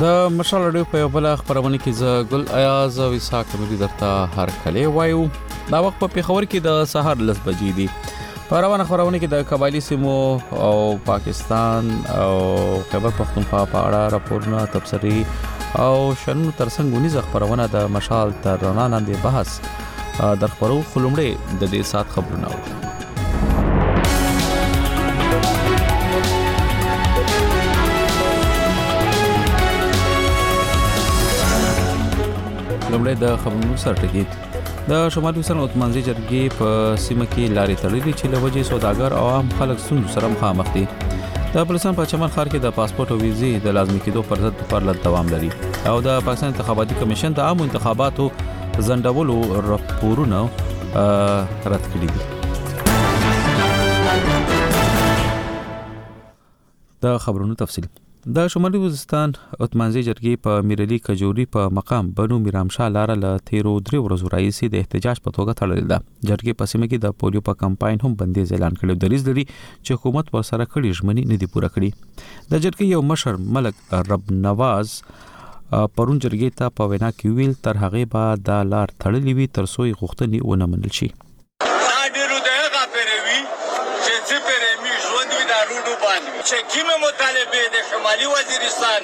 د مشال رادیو په بل خبرونه کې زه ګل ایاز او اسحاق ملي درته هر کله وایو دا وخت په پیښور کې د سهار لس بجې دي په روانه خبرونه کې د قبایلی سیمو او پاکستان او خیبر پښتونخوا په اړه راپورونه تبصری او شنو ترڅنګ ونیز خبرونه د مشال تر رڼا لاندې بحث در خبرو خلومړې د دې سات خبرونه اورو لومړی د خبرونو سرټکی د شمال حسین عثمانزي جرګې په سیمه کې لارې تړلې چې لوجې سوداګر او عام خلک سوند سره مخامخ دي د افغانستان په چمن ښار کې د پاسپورت او ویزې د لازمي کېدو پر ضد پرلت دوام لري او د پاکستان انتخاباتي کمیشن د عامو انتخاباتو زندولو راپورونه رد کړی دي دا خبرونو تفصيل د شمالي وزستان اتمانزي جرګې په میرلي کجوري په مقام بنو میرامشا لار له تیرو درې ورځو راځي د احتجاج په توګه تړل ده جرګې په سیمه کې د پولیو په کمپاین هم بندیز اعلان کړو دریز لري چې حکومت ورسره کړي ژمنې نه دي پوره کړې د جرګې یو مشر ملک رب نواز پرون جرګې ته په وینا کې ویل تر هغه به دا لار تړلې وي تر څو یې غوښتنې ونه منل شي چکیمه مطالبه د شمالي وزیرستان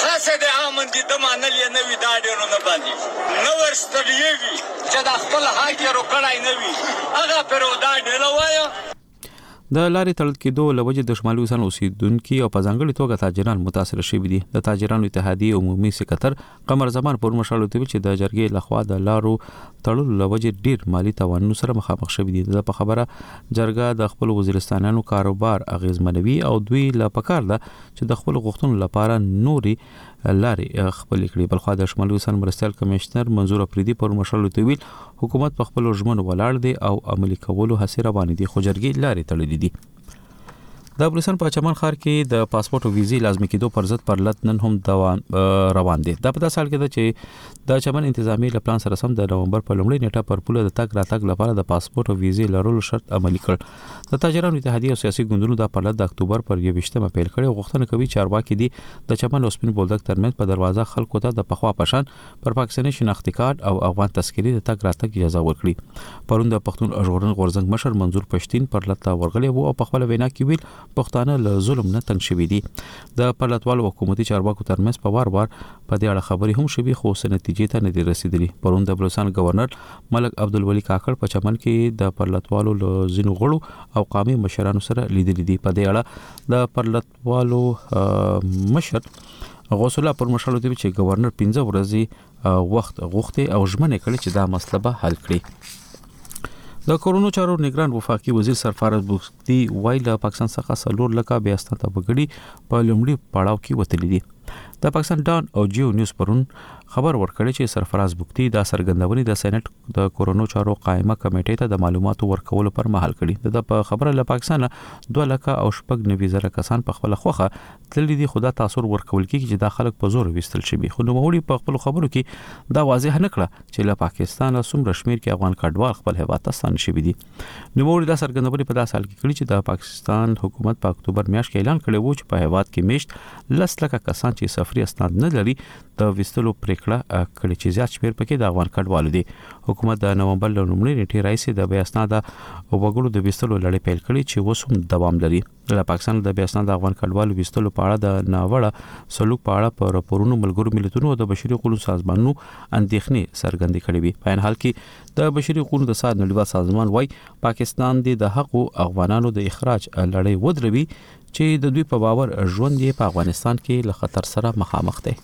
خاصه د امن دي د منل نه وي دا ډیرو نه باندې نو ورستړي وي چې د خپل حق یې روکړای نه وي هغه پرو دا ډیره وایي د لارې تړل کېدو له وجې د شمالي وزان اوسیدونکي او په ځانګړي توګه تاجران متاثر شوي دي د تاجرانو اتحادیې عمومي سکرتر قمر زمان پرون مشالو ته چې د جرګې لخوا د لارو تړلو له وجې ډیر مالی تاوانونو سره مخامخ شوي دي د په خبره جرګه د خپل وزیرستانانو کاروبار اغیزمنوي او دوی لا پکار ده چې د خپل غوښتنو لپاره نوري لارې خپلې کړې بلخوا د شمالي اوسن مرستيال کمشنر منظور اپریدي پر مشرلو ته ویل حکومت په خپل ژمنو ولاړ دی او عملی کولو هڅې روانې دي خو جرګې لارې تړلې دي د افغانستان په چمن ښار کې د پاسپورت او ویزې لازمي کېدو پر ضد پر لټ نن هم دوام روان دي دا په داسې حال کې ده چې د چمن انتظامی له پلان سره سم د نومبر په لومړۍ نیټه پر پوله د تګ راتګ لپاره د پاسپورت او ویزې لرلو شرط عملی کړ د تاجرانو اتحادیې او سیاسي ګوندونو دا پرلت د اکتوبر پر 21مه پیل کړی او غوښتنه کوي چارواکي دي د چمن او سپین بولدک ترمنځ په دروازه خلکو ته د پخوا په شان پر پاکستاني شناختي کارت او افغان تذکرې د تګ راتګ اجازه ورکړي پرون د پښتون ژغورنې غورځنګ مشر منظور پښتین پرلت ته ورغلی وو او په خپل وینا کې ویل پښتانه له ظلم نه تنګ شوي دي د پرلتوالو حکومتي چارواکو ترمنځ په وار وار په دې اړه خبرې هم شوي خو څه نتیجې ته نه دي رسیدلي پرون د بلوچستان گورنر ملک عبدالولي کاکړ په چمن کې د پرلتوالو له ځینو غړو او قامي مشرانو سره لیدلي دي په دې اړه د پرلتوالو مشر غوث الله پر مشالو دی چې گورنر 15 ورځې وخت غوښتي او ژمنه کړې چې دا مسله به حل کړي د کورونو چارو نگران وفاقي وزیر سرفارز بوختی وایي له پاکستان څخه سلور لکه بیا ستنه وګړي په لومړي پړاو کې وتلي دي د پاکستان ډان او جیو نیوز پرون خبر ورکړی چې سرفراز بوختی دا سرګندونې د سېنات د کورونو چارو قائمه کمیټې ته د معلوماتو ورکولو پر مهال کړي د خبره له پاکستان 2 لکه او شپږ نوي زره کسان په خپل خوخه تللي دي، خو دا تاثر ورکول کېږي چې دا خلک په زوره ویستل شوي، خو نوموړي په خپلو خبرو کې دا واضح نه کړه چې له پاکستانه څومره شمېر کې افغان کډوال خپل هېواد ته ستانه شوي دي. نوموړي دا څرګندونې په داسې حال کې کړي چې د پاکستان حکومت په اکتوبر میاشت کې اعلان کړی وو چې په هېواد کې میشت لس لکه کسان چې سفري اسناد نه لري د ویستلو پریکړه کړې چې زیات شمېر پکې د افغان کډوالو دي. حکومت د نومبر له لومړۍ نیټې راهیسې د بې اسناده وګړو د ویستلو لړۍ پیل کړې چې اوس هم دوام لري. له پاکستان د بیاسنا د افغان کډوالو وستلو په اړه د ناوړه سلوک په اړه په راپورونو ملګرو ملتونو او د بشري حقوقو سازمانونو اندېښنې څرګندې کړې وي په ان حال کې د بشري حقوقو د سات نړیوال سازمان وای پاکستان د حقو افغانانو د اخراج لړۍ ودروي چې د دوی په باور ژوند یې په افغانستان کې له خطر سره مخامخ دی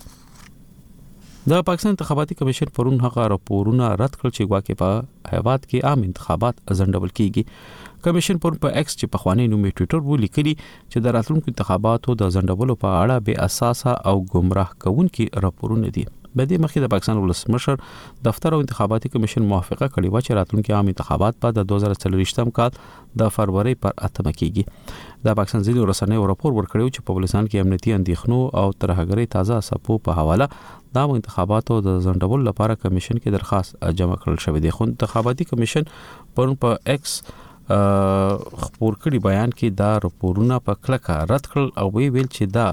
د پاکستان انتخاباتي کمیشن پرون هغه راپورونه رد کړ چې ګواکې په هیواد کې عام انتخابات ځنډول کیږي کمیشن پرون په ایکس چې په خوانی نومي ټوئیټر وو لیکلي چې د راتلونکو انتخاباتو د ځنډولو په اړه بې اساسه او گمراه کوونکي راپورونه دي د دې مخې د پاکستان ولسمشر دفتر او انتخاباتي کمیشن موافقه کړې و چې راتلونکي عام انتخابات په 2024 کال د فروری پر اتمه کیږي د پاکستان ځینو رسنیو راپور ورکړی چې په بلوچستان کې امنیتي اندېښنو او ترهګرۍ تازه سپو په حواله د عام انتخاباتو د ځنډولو لپاره کمیشن کې درخواست جمع کړل شوې دی خو انتخاباتي کمیشن پرون په ایکس خپور کړي بیان کې دا راپورونه په کلکه رد کړل او وی ویل چې دا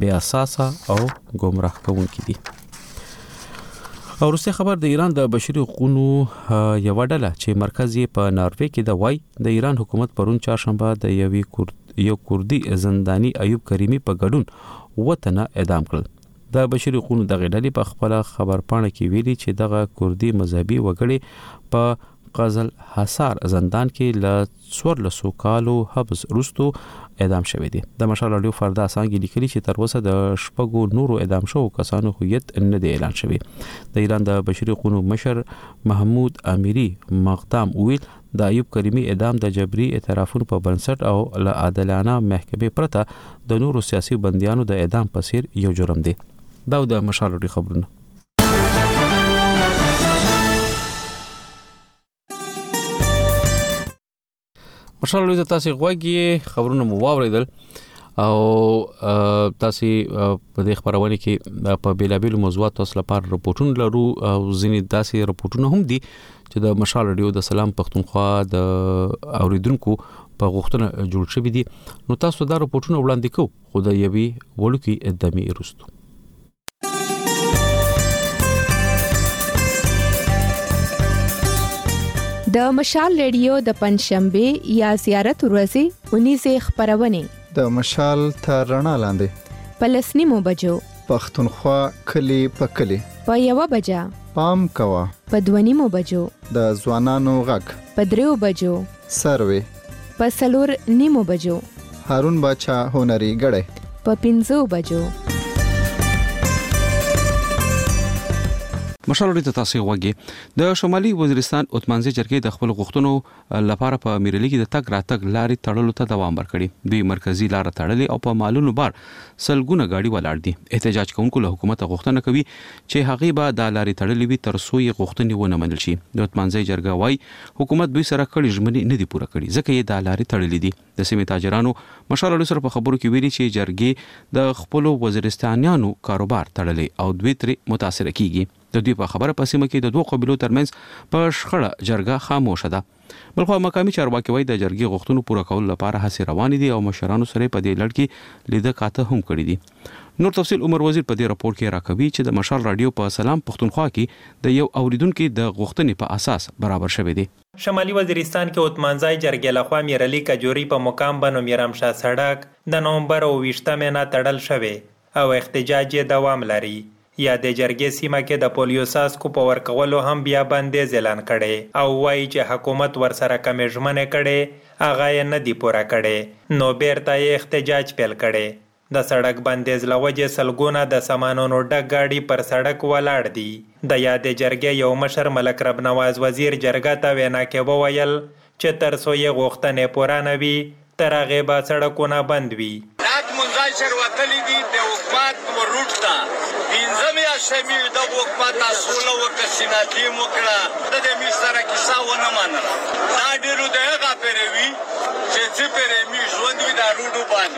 بې اساسه او ګمراه کوونکي دي او روسي خبر د ایران د بشري حقوقو یو ډله چې مرکز یې په ناروې کې د وای د ایران حکومت پرون چهارشنبه د یوې کورد یو کوردي زنداني ایوب کریمي په ګډون وطن اعدام کړل د بشري حقوقو دغه ډلې په خپل خبرپاڼه کې ویلي چې دغه کوردي مذهبي وګړي په قزل حصار زندان کې له څورلسو کالو حبس وروسته اعدام شوی دی. د مشال راډیو فردا څانګې لیکلي چې تر اوسه د شپږو نورو اعدام شوو کسانو هویت نه دی اعلان شوی. د ایران د بشري حقوقو مشر محمود امیري مقدام وویل، د ایوب کریمي اعدام د جبري اعترافونو په بنسټ او له عادلانه محکمې پرته د نورو سیاسي بندیانو د اعدام په څېر یو جرم دی. دا و د مشال راډیو خبرونه. مشال لوی تاسو غوږی خبرونه مو واوریدل او تاسو په دې خبرونه کې په بیلابیل موضوعاتو تاسو لپاره رپورټونه لرو او ځینې داسې رپورټونه هم دي چې د مشال رادیو د سلام پښتونخوا د اوریدونکو په غوښتنه جوړ شوی دي نو تاسو دا رپورټونه وړاندې کوو خو د یوي وړوکی ادمي رستو د مشال ریډیو د پنځشنبه یا زیارت ورځې اونیزه خبرونه د مشال تر رڼا لاندې پلسنی مو بجو پښتونخوا کلی په کلی په یو بجا پام کوا په دونی مو بجو د ځوانانو غږ په دریو بجو سروي په څلور نیمو بجو هارون باچا هنري ګړی په پنځو بجو مشالوري ته تاسو غوږی د شمالي وزیرستان اتمانځي جرګې د خپل غوښتنو لپاره په میرلي کې د تګ راتګ لارې تړلو ته دوام ورکړي دوی مرکزی لار تړلې او په مالونو بار سلګونه گاډي ولاړ دي احتجاج کوونکو له حکومت غوښتنه کوي چې هغه به دا لارې تړلې وي تر څو یې غوښتنې ونه منل شي د اتمانځي جرګه وایي حکومت دوی سره کړي ژمني نه دي پوره کړي ځکه يې دا لاري تړلي دي. د سيمي تاجرانو مشال علي سره په خبرو کي ويلي چي جرګې د خپلو وزيرستانيانو کاروبار تړلی او دوي تري متاثره کيږي. د دوی په خبره په سيمه کي د دوو قبيلو تر منځ په شخړه جرګه خاموشه ده. بلخوا مقامي چارواکي وايي د جرګې غوښتنو پوره کولو لپاره هڅي رواني دي او مشرانو سره يې په دې لړ کي ليده کاته هم کړي دي. نور تفصیل عمر وزیر په دې راپور کې راکوي چې د مشال راډیو په سلام پښتونخوا کې د یو اوریدونکي د غوښتنې په اساس برابر شوی دی. شمالي وزیرستان کې اوتمانزای جرګې لخوا میرعلي کجوري په مقام بنو میرامشاه سړک د نومبر اوویشت مې نه تړل شوی او احتجاج یې دوام لري. یادې جرګې سیمه کې د پولیو څاڅکو په ورکولو هم بیا بندیز اعلان کړی او وایي چې حکومت ورسره کومې ژمنې کړې هغه یې نه دي پوره کړې نو بیرته یې احتجاج پیل کړی. د سړک بندیز له وجې سلګونه د سامانونو ډک ګاډي پر سړک ولاړ دي. د یادې جرګې یو مشر ملک رب نواز وزیر جرګه ته وینا کې وویل چې تر څو یې غوښتنې پوره نه وي تر هغې به سړکونه بند وي. ډاګ منځای شر وتلی دی د حکومت و روټ ته پنځه میاشتی می وی دغو حکومت اصوله وکه سینه دیم وکړه د دی می سره کیسه و نه منله دا ډیرو د هغه پری وی چه څی پری می ژوند وی دا روډو باندی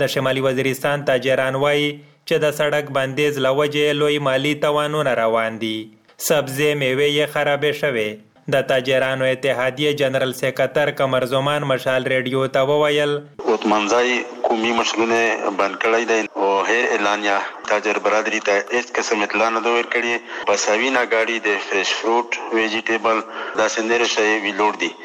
د شمالي وزیرستان تاجران وايي چې د سړک بندیز له وجې یې لوی مالي تاوانونه روان دي. سبزې مېوې یې خرابې شوې. د تاجرانو اتحادیې جنرل سېکتر قمر زمان مشال رېډیو ته وویل. اوتمنځای قومي مسلونه بند کړی دی او هېر اعلانیه تاجر برادري ته هېڅ قسم اطلاع نه ده ورکړې. په ساوینه ګاډي د فرېش فروټ، وېجیټېبل داسې نېرې شیې ویلوړ دي.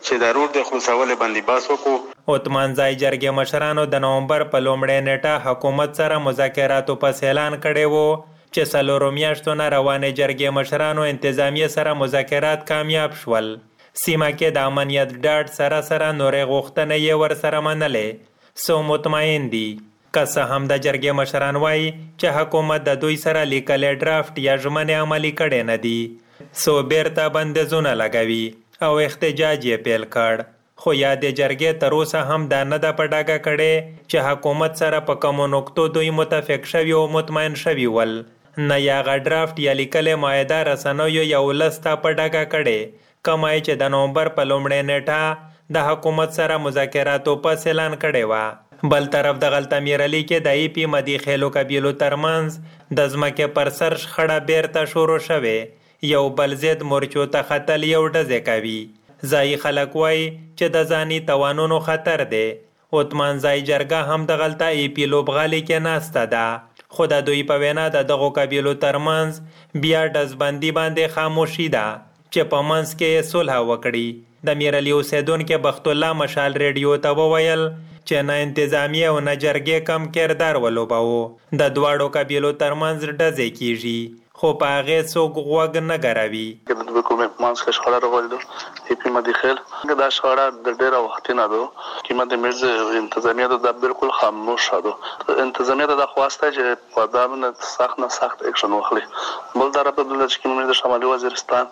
چه دا روټ دی خلوصاولی باندی باس وکو. اتمانزای جرګې مشرانو د نومبر په لومړی نېټه حکومت سره مذاکراتو پس اعلان کړی وو چې څلورو میاشتو نه روانې جرګې مشرانو انتظامیې سره مذاکرات کامیاب شول سیمه کې د امنیت ډاډ سره سره نورې غوښتنې یې ورسره منلې څو مطمئن دي که څه هم د جرګې مشران وايي چې حکومت د دوی سره لیکلی ډرافټ یا ژمنې عملي کړې نه دي، څو بېرته بندیزونه لګوي او احتجاج یې پیل کړ، خو یادې جرګې تر اوسه هم دا نه ده په ډاګه کړې چې حکومت سره په کومو نکتو دوی متفق شوي او مطمئن شوي ول، نه یې هغه ډرافټ یا لیکلې معاهده رسنیو یا ولس ته په ډاګه کړې کومه چې د نومبر په لومړۍ نېټه د حکومت سره مذاکراتو پس اعلان کړې وه. بل طرف د غلطه ميرلي کې د ای پي مدي خېلو قبيلو تر منځ د ځمکې پر سر شخړه بېرته شروع شوې، يو بل ضد مورچو ته ختل يو ډزې کوي، ځايي خلک وايي چې د ځاني توانونو خطر دی اوتمانزای جرګه هم دغلته ای پي لوبغالي کې ناسته ده، خو د دوی په وینا د دغو قبیلو تر منځ بیا ډز بندي باندې خاموشي ده چې په منځ کې یې صلح وکړي. د میرعلي اوسیدونکې بخت الله مشال ریډیو ته وویل چې نه انتظامیې او نه جرګې کم کردار ولوباوه، د دواړو قبیلو تر منځ ډزې کیږي. خو په هغې څوک غوږ نه ګروي. که د دوې قومې په منځ کښې شخړه رغول دو هې قيمه دې خېل که دا شخړه د ډېره وختي نه دو قيمه دې ميرځ انتظاميه دو دا بلکل خاموشه دو انتظاميه ته دا خواست دې چې په دا بنه سخت نه سخت ايکشن وخلي بل طرف ته دلته چې قيمه ميرځ شمالي وزيرستان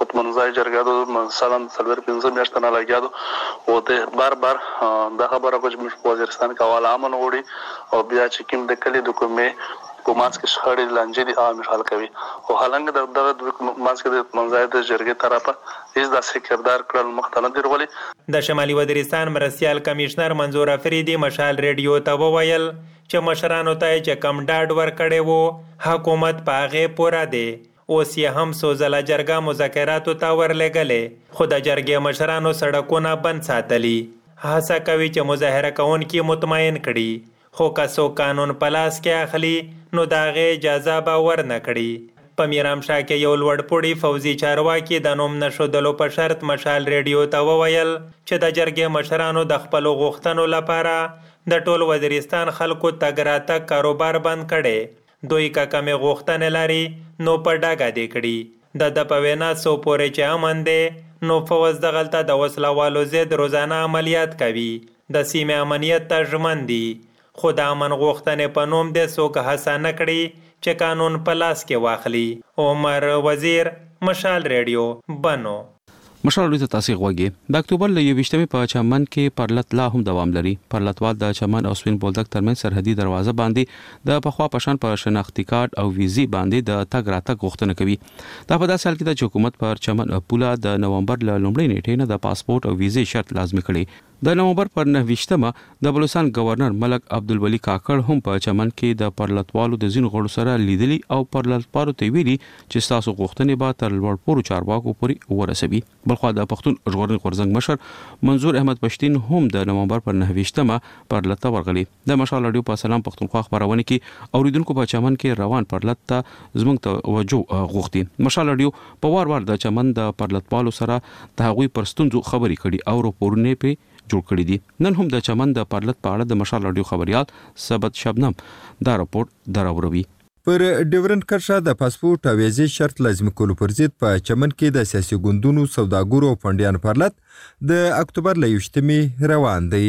حکمنځاي جرګه دو مثلا د څلوېر پنځه مياشتې نه لګيا دو او دې بار بار دا خبره کوه چې مونږ په وزيرستان کښې اول امن غوړي او بيا چې قيم د کلي د قومې په منځ کې شخړې، لانجې دي عوامل حل کوي. خو حالانګه د دغه دوي منځ کې د منځای د جرګې طرفه هیڅ داسې کردار کړل مخ ته نه دي رغلي. د شمالي وزیرستان مرستیال کمشنر منظور افریدي مشال ریډیو ته وویل چې مشرانو ته یې چې کوم ډاډ ورکړی وو حکومت په هغې پوره دی. اوس یې هم څو ځله جرګه مذاکراتو ته ورلېږلې خو د جرګې مشرانو سړکونه بند ساتلي. هڅه کوي چې مظاهره کوونکي مطمئن کړي خو که څوک قانون په لاس کې اخلي، نو د هغې اجازه به ورنکړي. په میرامشا کې یو لوړ پوړي فوځي چارواکي د نوم نه ښودلو په شرط مشال ریډیو ته وویل چې د جرګې مشرانو د خپلو غوښتنو لپاره د ټول وزیرستان خلکو تګ راتګ کاروبار بند کړی دوی که کومې غوښتنې لري، نو په ډاګه دې کړي. د ده په وینا، څو پورې چې امن دی، نو فوځ دغلته د وسله والو ضد روزانه عملیات کوي، د سیمې امنیت ته ژمن دي، خو د امن غوښتنې په نوم دې څوک هڅه نه کړي چې قانون په لاس کې واخلي. عمر وزیر، مشال ریډیو، بنو. مشره لوی ته تاسې غوږ یې. د اکتوبر له یوویشتمې په چمن کې پرلت لا هم دوام لري. پرلتوال د چمن او سپین بولدک ترمنځ سرحدي دروازه باندې د پخوا په شان په شناختي کارډ او ویزي باندې د تګ راتګ غوښتنه کوي. دا په داسې حال کې ده چې حکومت پر چمن پوله د نومبر له لومړۍ نیټې نه د پاسپورټ او ویزې شرط لازمي کړی. د نومبر پر نهه ویشت مه د بلوڅستان ګورنر ملک عبدالولي کاکړ هم په چمن کې د پرلتوالو د ځینو غړو سره لیدلي او پرلتپالو ته یې ویلي چې ستاسو غوښتنې به تر لوړ پورو چارواکو پورې ورسوي. بلخوا د پښتون ژغورنې غورځنګ مشر منظور احمد پشتین هم د نومبر پر نهه ویشت مه پرلت ته ورغلی. د مشال راډیو په سلام پښتونخوا خپرونه کې اوریدونکو په چمن کې روان پرلت ته زموږ توجه غوښتي. مشال راډیو په وار وار د چمن د پرلتپالو سره د هغوی پر ستونزو خبرې کړي او راپورونه یې پرې جوړ کړي دي. نن هم د چمن د پرلت په اړه د مشال راډیو خبریال سبت شبنم دا راپور دراوروي. پر ډیورنډ کرښه د پاسپورټ او ویزې شرط لازمي کولو پر ضد په چمن کې د سیاسي ګوندونو، سوداګرو او پنډیانو پرلت د اکتوبر له یوشتمې روان دی.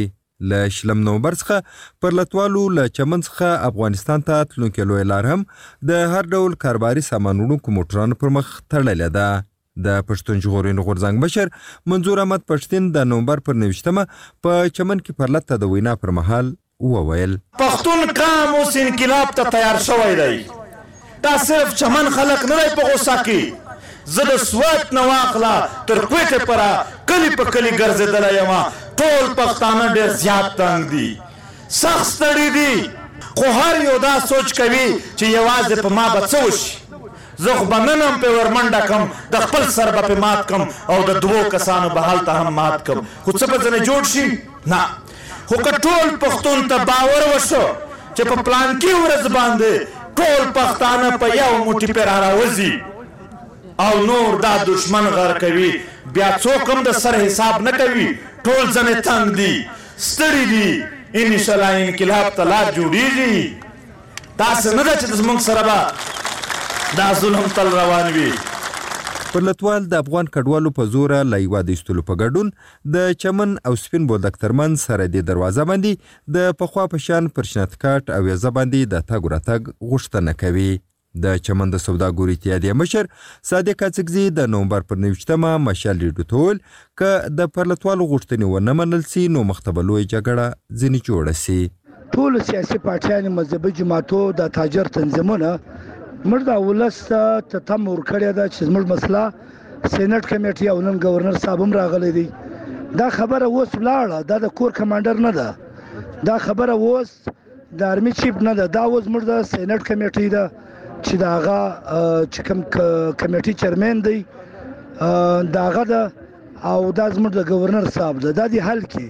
له شلم نومبر څخه پر لتوالو له چمن څخه افغانستان ته تلونکې لویه لار هم د هر ډول کارباري سامان وړونکو موټرانو پر مخ تړلې ده. د پښتون ژغورنې غورځنګ مشر منظور احمد پښتین د نومبر پر نویشتمه په چمن کې پرلت ته د وینا پر مهال وویل. پښتون قام اوس انقلاب ته تیار شوی دی، دا صرف چمن خلک نه دی په غوسه کی زه د سوات نه واخله تر کویټه پره کلی په کلی ګرځیدلی یم ټول پښتانه ډیر زیات تنګ دی سخت ستړي دي خو هر یو دا سوچ کوي چې یوازې په ما به څه وشي زه خو به نن هم پرې ورمنډه کړم د خپل سر به پرې مات کړم او د دوو کسانو به هلته هم مات کړم خو څه به ځنې جوړ شي نه خو که ټول پښتون ته باور وشو چې په پلانکي ورځ باندې ټول پښتانه په یو موټي پې راراوځي او نور دا دشمن غر کوي بیا څوک هم د سر حساب نه کوي ټول ځنې تنګ دي ستړي دي انشاءالله انقلاب ته لار جوړیږي داسې نه ده چې زموږ سره به دا ظلم تل روان وي پرلتوال د افغان کډوالو په زوره له هیواد ایستلو په ګډون د چمن او سپین بولدک ترمنځ سرحدي دروازه باندې د پخوا په شان پر شنتکاټ او یزه باندې د تګ راتګ غوښتنه کوي. د چمن د سوداګرو اتحادیې مشر صادق اڅکزي د نومبر پر نویشتمه مشال ریډو ته وویل که د پرلتوالو غوښتنې ونه منل سي نو مخته به لویه جګړه ځینې جوړه سي. ټولو سیاسی پارټیانی مذهبی جماعتو دا تاجر تنظیمونه موږ دا ولس ته تم ورکړی ده چی زموږ مسله سینټ کمیټی او نن ګورنر صاحب هم راغلی دی دا خبره اوس ولاړه دا د کور کمانډر نه ده دا خبره اوس د ارمی چیف نه ده دا اوس موږ د سینټ کمیټی ده چې دا هغه چې کوم کمیټي چیرمن دی دا هغه ده او دا زموږ د گورنر صاحب ده دا دی حل کی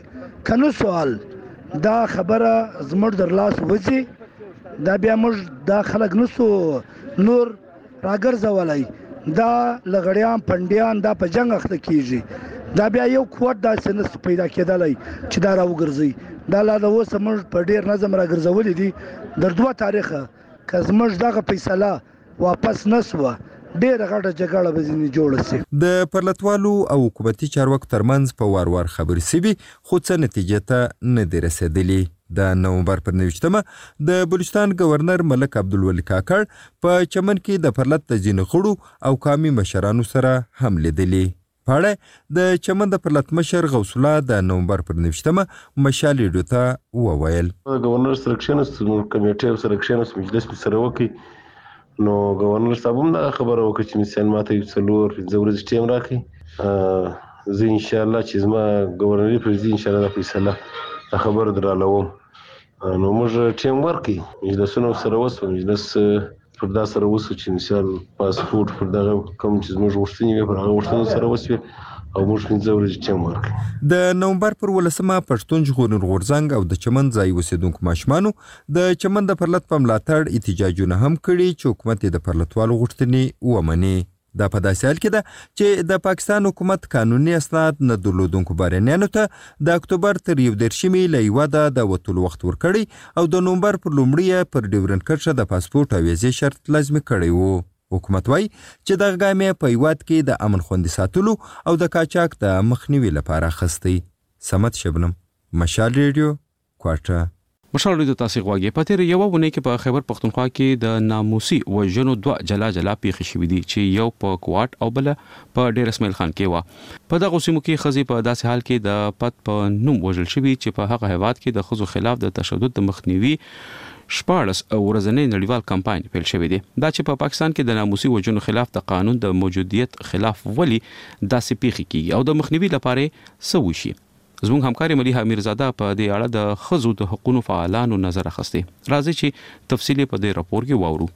کنو سوال دا خبره زموږ در لاس وځي دا بیا موږ دا خلک نسو نور راګرځولای دا لغړیان پنډیان دا په جنگ اخته کیږي دا بیا یو قوت داسې نه پیدا کېدلی چې دا راوګرځي دا لا د اوسه موږ په ډیر نظم راګرځولي دي در دوه تاریخه که زموږ دغه فیصله واپس نه سوه ډېره غټه جګړه به ځینې جوړه سي. د پرلتوالو او حکومتي چارواکو ترمنځ په وار وار خبرې سوي خو څه نتیجې ته نه دي رسېدلي. د نومبر پر نویشتمه د بلوچستان ګورنر ملک عبدالولي کاکړ په چمن کي د پرلت د ځینو غړو او قامي مشرانو سره هم لیدلي. په اړه د چمن د پرلتمشر غوث الله د نومبر پر نوشتمه مشال ریډیو ته وویل گورنر سره کښېنست نور کمیټې او سره کښېنست مجلس مې سره وکړي نو گورنر صاحب هم دا خبره وکړه چې مثلا ماته یو څلور پنځه ورځې ټیم راکړي زه ان شاء الله چې زما گورنري پر ځي ان شاء الله دا فیصله دا خبره درالوم نو موږ ټیم ورکړي مجلسونه سره وسو مجلس پر دا سره وسو چې مثال پاسپورت پر دغه کوم چې زموږ غوښتنې وي پر هغه غوښتنو سره وسوي او موږ پنځه ورځې ټیم ورکړي د نومبر پر ولسمه پښتون ژغورنې غورځنګ او د چمن ځای اوسېدونکو ماشومانو د چمن د پرلت په ملاتړ احتجاجونه هم کړي چې حکومت یې د پرلتوالو غوښتنې ومني دا په داسې حال کې ده چې د پاکستان حکومت قانوني اسناد نه درلودونکو بهرنیانو ته د اکتوبر تر یو دېرشمې له هیواده د وتلو وخت ورکړی او د نومبر پر لومړي یې پر ډیورنډ کرښه د پاسپورټ او ویزې شرط لازمي کړی و. حکومت وایي چې دغه ګام یې په هیواد کې د امن خوندي ساتلو او د قاچاق د مخنیوي لپاره اخیستی. صمد شبنم، مشال ریډیو، کوټه. مشال ريډيو ته تاسې غوږ يئ. په تېره يوه اونۍ کې په خيبر پښتونخوا کې د ناموسي وژنو دوه جلا جلا پېښې شوې دي چې يو په کواټ او بله په ډېر اسماعيل خان کې وه. په دغو سيمو کې ښځې په داسې حال کې د پت په نوم وژل شوي چې په هغه هېواد کې د ښځو خلاف د تشدد د مخنيوي شپاړس ورځنی نړيوال کمپاين پيل شوی دی. دا چې په پاکستان کې د ناموسي وژنو خلاف د قانون د موجوديت خلاف ولې داسې پېښې کېږي او د مخنيوي لپاره څه وشي؟ زموږ همکارې ملیحه امیرزاده په دې اړه د ښځو د حقونو فعالانو نظر اخیستی. راځئ چې تفصیل یې په دې راپور کې واورو.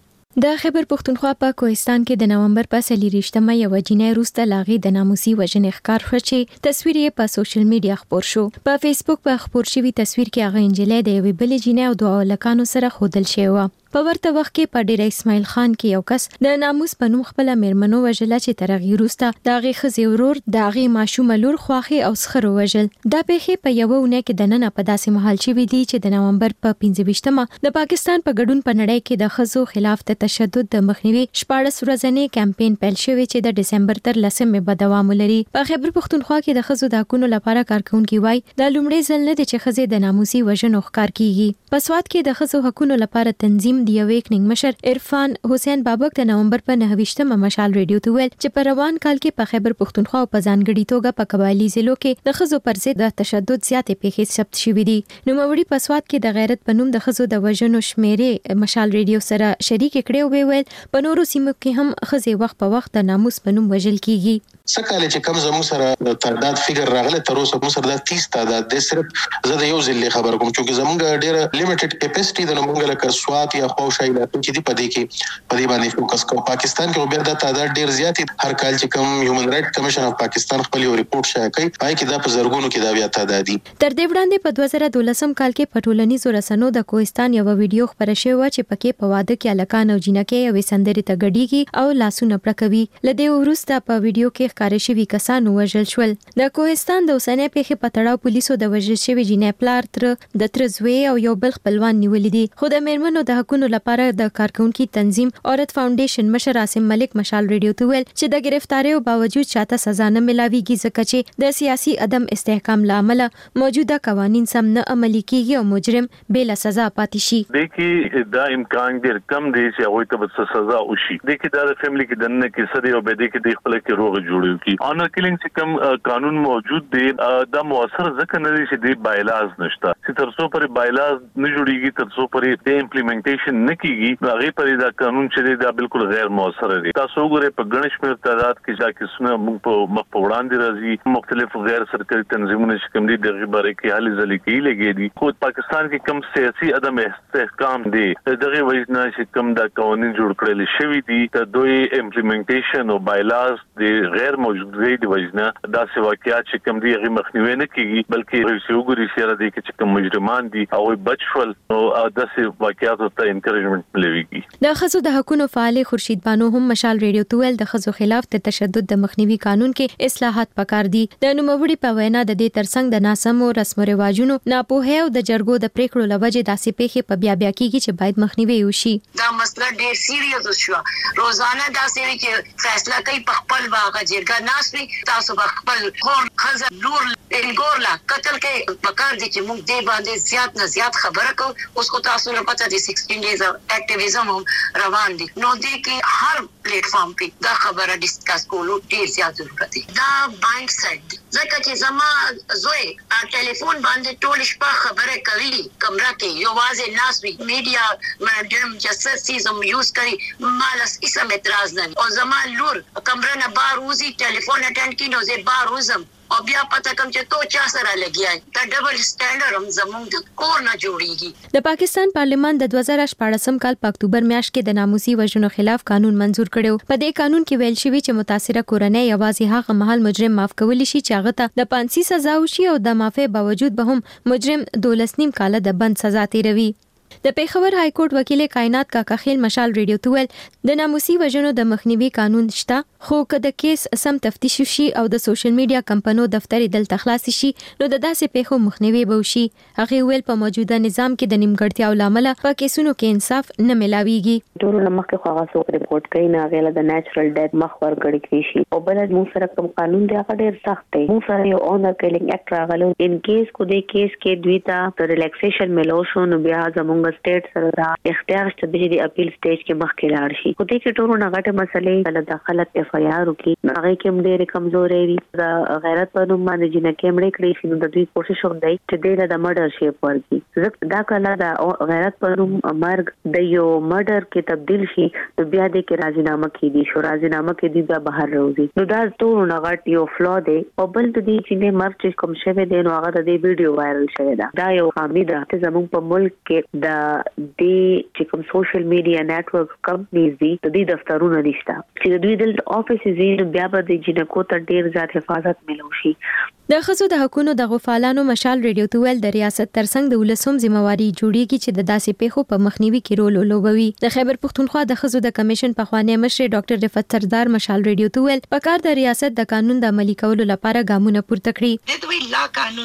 د خېبر پښتونخوا په کوهستان کې د نومبر په څلېرویشت مه یوه جینۍ وروسته له هغې د ناموسي وژنې ښکار شوه چې تصویر یې په سوشل میډیا خپور شو. په فېسبوک په خپور شوي تصویر کې هغه نجلۍ د یوې بلې جینۍ او دوو هلکانو سره ښودل شوې وه. په ورته وخت کې په ډېره اسماعیل خان کې یو کس د ناموس په نوم خپله مېرمن ووژله چې تر هغې وروسته د هغې ښځې ورور د هغې ماشومه لور خواښې او سخر ووژل. دا پېښې په یوه اونۍ کې دننه په داسې مهال شوې دي چې د نومبر په پنځه ویشت مه د پاکستان په ګډون په نړۍ کې د ښځو خلاف د تشدد د مخنیوي شپاړس ورځنی کمپېن پیل شوی چې د ډسمبر تر لسمې به دوام ولري. په خیبر پښتونخوا کې د ښځو د حقونو لپاره کارکوونکي وايي، دا لومړی ځل نه دی چې ښځې د ناموسي وژنو ښکار کېږي. په سوات کې د ښځو حقونو لپاره تنظیم دي اویکننګ مشر عرفان حسین بابک د نومبر په نهه ویشت مه مشال ریډیو ته وویل چې په روان کال کې په خیبر پښتونخوا او په ځانګړي توګه په قبایلي ضلعو کې د ښځو پر ضد د تشدد زیاتې پېښې ثبت شوي دي. نوموړي په سوات کې د غیرت په نوم د ښځو د وژنو شمېرې مشال ریډیو سره شریکې کړې او ویې ویل په نورو سیمو کې هم ښځې وخت په وخت د ناموس په نوم وژل کېږي. سږ کال چې کم زموږ سره تعداد فګر راغله تر اوسه موږ سره د 30 تعداد د صرف زه د یو ضلع خبر کوم چې زموږ ډیره لیمیټډ کیپاسټي د موږ لکه سوات یا خو شای لا چې دی پدې کې پدې باندې فوکس کوم پاکستان کې بیا د تعداد ډیر زیات هر کال چې کم هیومن رائټ کمشن اف پاکستان خپل یو ریپورت شایع کوي پای کې دا په زرګونو کې دا بیا تعدادي تر دې وړاندې په دوه زره دولسم کال کې په ټولنیزو رسنو د کوهستان یوه ویډیو خپره شوې وه چې پکې په واده کې هلکان او جینکې یوې سندرې ته ګډیږي او لاسونه پړکوي. له دې وروسته په ویډیو کې ښکاره شوي کسان ووژل شول. د کوهستان د اوسنۍ پېښې په تړاو پولیسو د وژل شوې جینۍ پلار، تره، د تره زوی او یو بل خپلوان نیولي دي، خو د مېرمنو د حقونو لپاره د کارکوونکي تنظیم عورت فاونډېشن مشر عاصم ملک مشال رېډیو ته وویل، چې د ګرفتاریو باوجود چاته سزا نه ملاویږي ځکه چې د سیاسي عدم استحکام له امله موجوده قوانین سم نه عملي کیږي او مجرم بې له سزا پاتې شي. دې کې دا امکان ډېر کم دی چې هغوی ته به څه سزا وشي. دې کې دا د فیملي کې دننه کیسه دی او بیا دې کې دې خپله کې روغې جوړې وکړي. آنر کیلینګ چې کوم قانون موجود دی دا موثر ځکه نه دی چې دې بایلاز نشته چې تر څو پورې بایلاز نه جوړیږي تر څو پرې د امپلیمنټیشن نه کیږي نو هغه پرې دا قانون چې دی دا بالکل غیر موثر دی تاسو وګورئ په ګڼ شمیر تعداد کې دا کیسونه موږ په مخ په وړاندې راځي مختلف غیر سرکاري تنظیمونه چې کوم دي د غي باره کې هلې ځلې کوي لګي دي خو پاکستان کې کم سیاسي عدم استحکام دی دغه وجنه چې کم دا قوانين جوړ کړل شوی دي د دوی امپلیمنټیشن او بایلاز د غیر موجودګۍ د وجې نه داسې واقعات چې کوم دي هغوی مخنیوی نه کېږي بلکې یو څه وګوري چې یاره دې کې چې کوم مجرمان دي هغوی بچ شول نو داسې واقعاتو ته انکرېجمنټ ملوېږي. د ښځو د حقونو فعالې خورشید بانو هم مشال رېډیو ته وویل، د ښځو خلاف د تشدد د مخنیوي قانون کې اصلاحات پکار دي. د نوموړي په وینا د دې ترڅنګ د ناسمو رسم و رواجونو، ناپوهۍ او د جرګو د پرېکړو له وجې داسې پېښې په بیا بیا کېږي چې باید مخنیوی یې وشي. دا مسله ډېر سیریس شوه، روزانه داسې وي چې فیصله کوي په خپل به هغه جرګه ناست وي تاسو به خپل خور ښځه لور انګور لا قتل کوي پکار دي چې موږ دې باندې زیات نه زیات خبره کو اوس خو تاسو له پته دي سکسټین ډیز اکټیویزم هم روان دي نو دې کې هر پلیټ فارم کې دا خبره ډیسکس کولو ډیر زیات ضرورت دي دا بانک صاحب دي. ځکه چې زما زوی ا ټلفون باندې ټول شپه خبره کوي کمره کې يواځې ناست وي ميډيا ميډيم چې څه څيز هم يوز کوي ما له هيڅ هم اعتراض نه وي او زما لور کمره نه بار وځي ټلفون اټينډ کړي نو زه بار وځم او بيا پته کوم چې تو چا سره لګيا يې دا ډبل سټينډر هم زمونږ د کور نه جوړيږي. د پاکستان پارلمان د دوه زره شپاړسم کال په اکتوبر میاشت کې د ناموسي وژنو خلاف قانون منظور کړی و. په دې قانون کې ویل شوي چې متاثره کورنۍ یوازې هغه مهال مجرم معاف کولی شي چې هغه ته د پانسي سزا وشي او د معافۍ باوجود به هم مجرم دولس نیم کاله د بند سزا تېروي. د پېښور های کورټ وکیلې کاینات کاکا خېل مشال رېډیو ته وویل، د ناموسي وژنو د مخنیوي قانون شته، خو که د کېس سم تفتیش وشي او د سوشل میډیا کمپنو دفترې دلته خلاصې شي، نو د داسې پېښو مخنیوی به وشي. هغې وویل، په موجوده نظام کې د نیمګړتیاو له امله په کیسونو کې انصاف نه ملاویږي. ټولو نه مخکې خو هغه څوک رپورټ کوي نو هغې له د نیچرل ډیت مخ ور ګړی کړی شي او بله مونږ سره کوم قانون دی هغه ډیر سخت دی مونږ سره یو اونر کیلینګ ایکټ راغلی او ان کیس که دې کیس کې دوی ته د ریلیکسیشن ملو شو نو بیا زمونږ سټیټ سره دا اختیار شته دی چې د اپیل سټیج کې مخکې لاړ شي خو دې کې ټولو نه غټې مسلې کله دا خلک ایف آی آر وکړي نو هغې کې هم ډیرې کمزورې وي. د غیرت په نوم باندې جنکې مړې کړې شي نو د دوی کوشش هم دی چې دې له د مرډر شیپ ورکړي ځکه دا کله د غیرت په نوم مرګ د یو مرډر کې تبدیل شي نو بیا دې کې راځینامه کې دي شو راځینامه کې دي بیا بهر راوځي نو دا ټول نه غټ یو فلو دی او بل د دې چې نه مرګ چې کوم شوی دی نو هغه د دې ویډیو وایرل شوی دا دا یو خامي ده چې زموږ په ملک کې د دې چې کوم سوشل میډیا نتورک کمپنیز دي د دوی دفترونه نشته چې د دوی دلته افیسز وي نو بیا به دې جینکو ته ډیر زیات حفاظت ملو شي. د ښځو د حقونو دغو فعالانو مشال رېډیو ته وویل، د ریاست ترڅنګ د ولس هم ذمه واري جوړېږي چې د داسې پېښو په مخنیوي کې رول ولوبوي. د خیبر پښتونخوا د ښځو د کمېشن پخوانۍ مشرې ډاکټر رفعت سردار مشال رېډیو ته وویل، پکار ده ریاست د قانون د عملي کولو لپاره ګامونه پورته کړي. د دوی لا قانون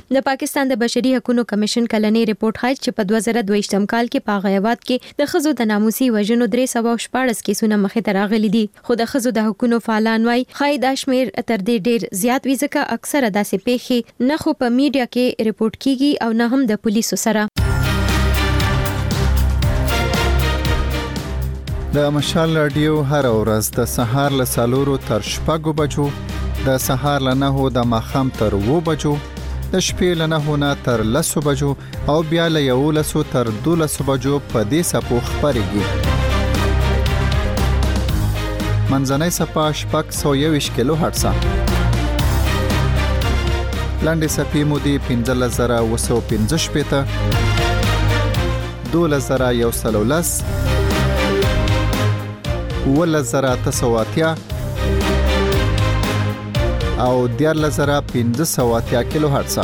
د پاکستان د بشري حقونو کمېشن کلنی رپوټ ښايي چې په دوه زره دوهیشتم کال کې په هغه هېواد کې د ښځو د ناموسي وژنو درې سوه او شپاړس کېسونه مخې ته راغلي دي خو د ښځو د حقونو فعالان وايي ښايي دا شمېر تر دې ډېر زیات وي ځکه اکثره داسې پېښې نه خو په مېډیا کې رپوټ کېږي او نه هم د پولیسو سره. د مشال راډیو هره ورځ د سهار له څلورو تر شپږو بجو، د سهار له نهو د ماښام تر اوو بجو د شپې له نهو نه تر لسو بجو او بیا له یولسو تر دولسو بجو په دې سپو خپرېږي منځنۍ سپه شپږ سو یویش کیلو هرڅه لنډې سپې مو دي 15215 12110 12080 او 14580 کیلو هرتز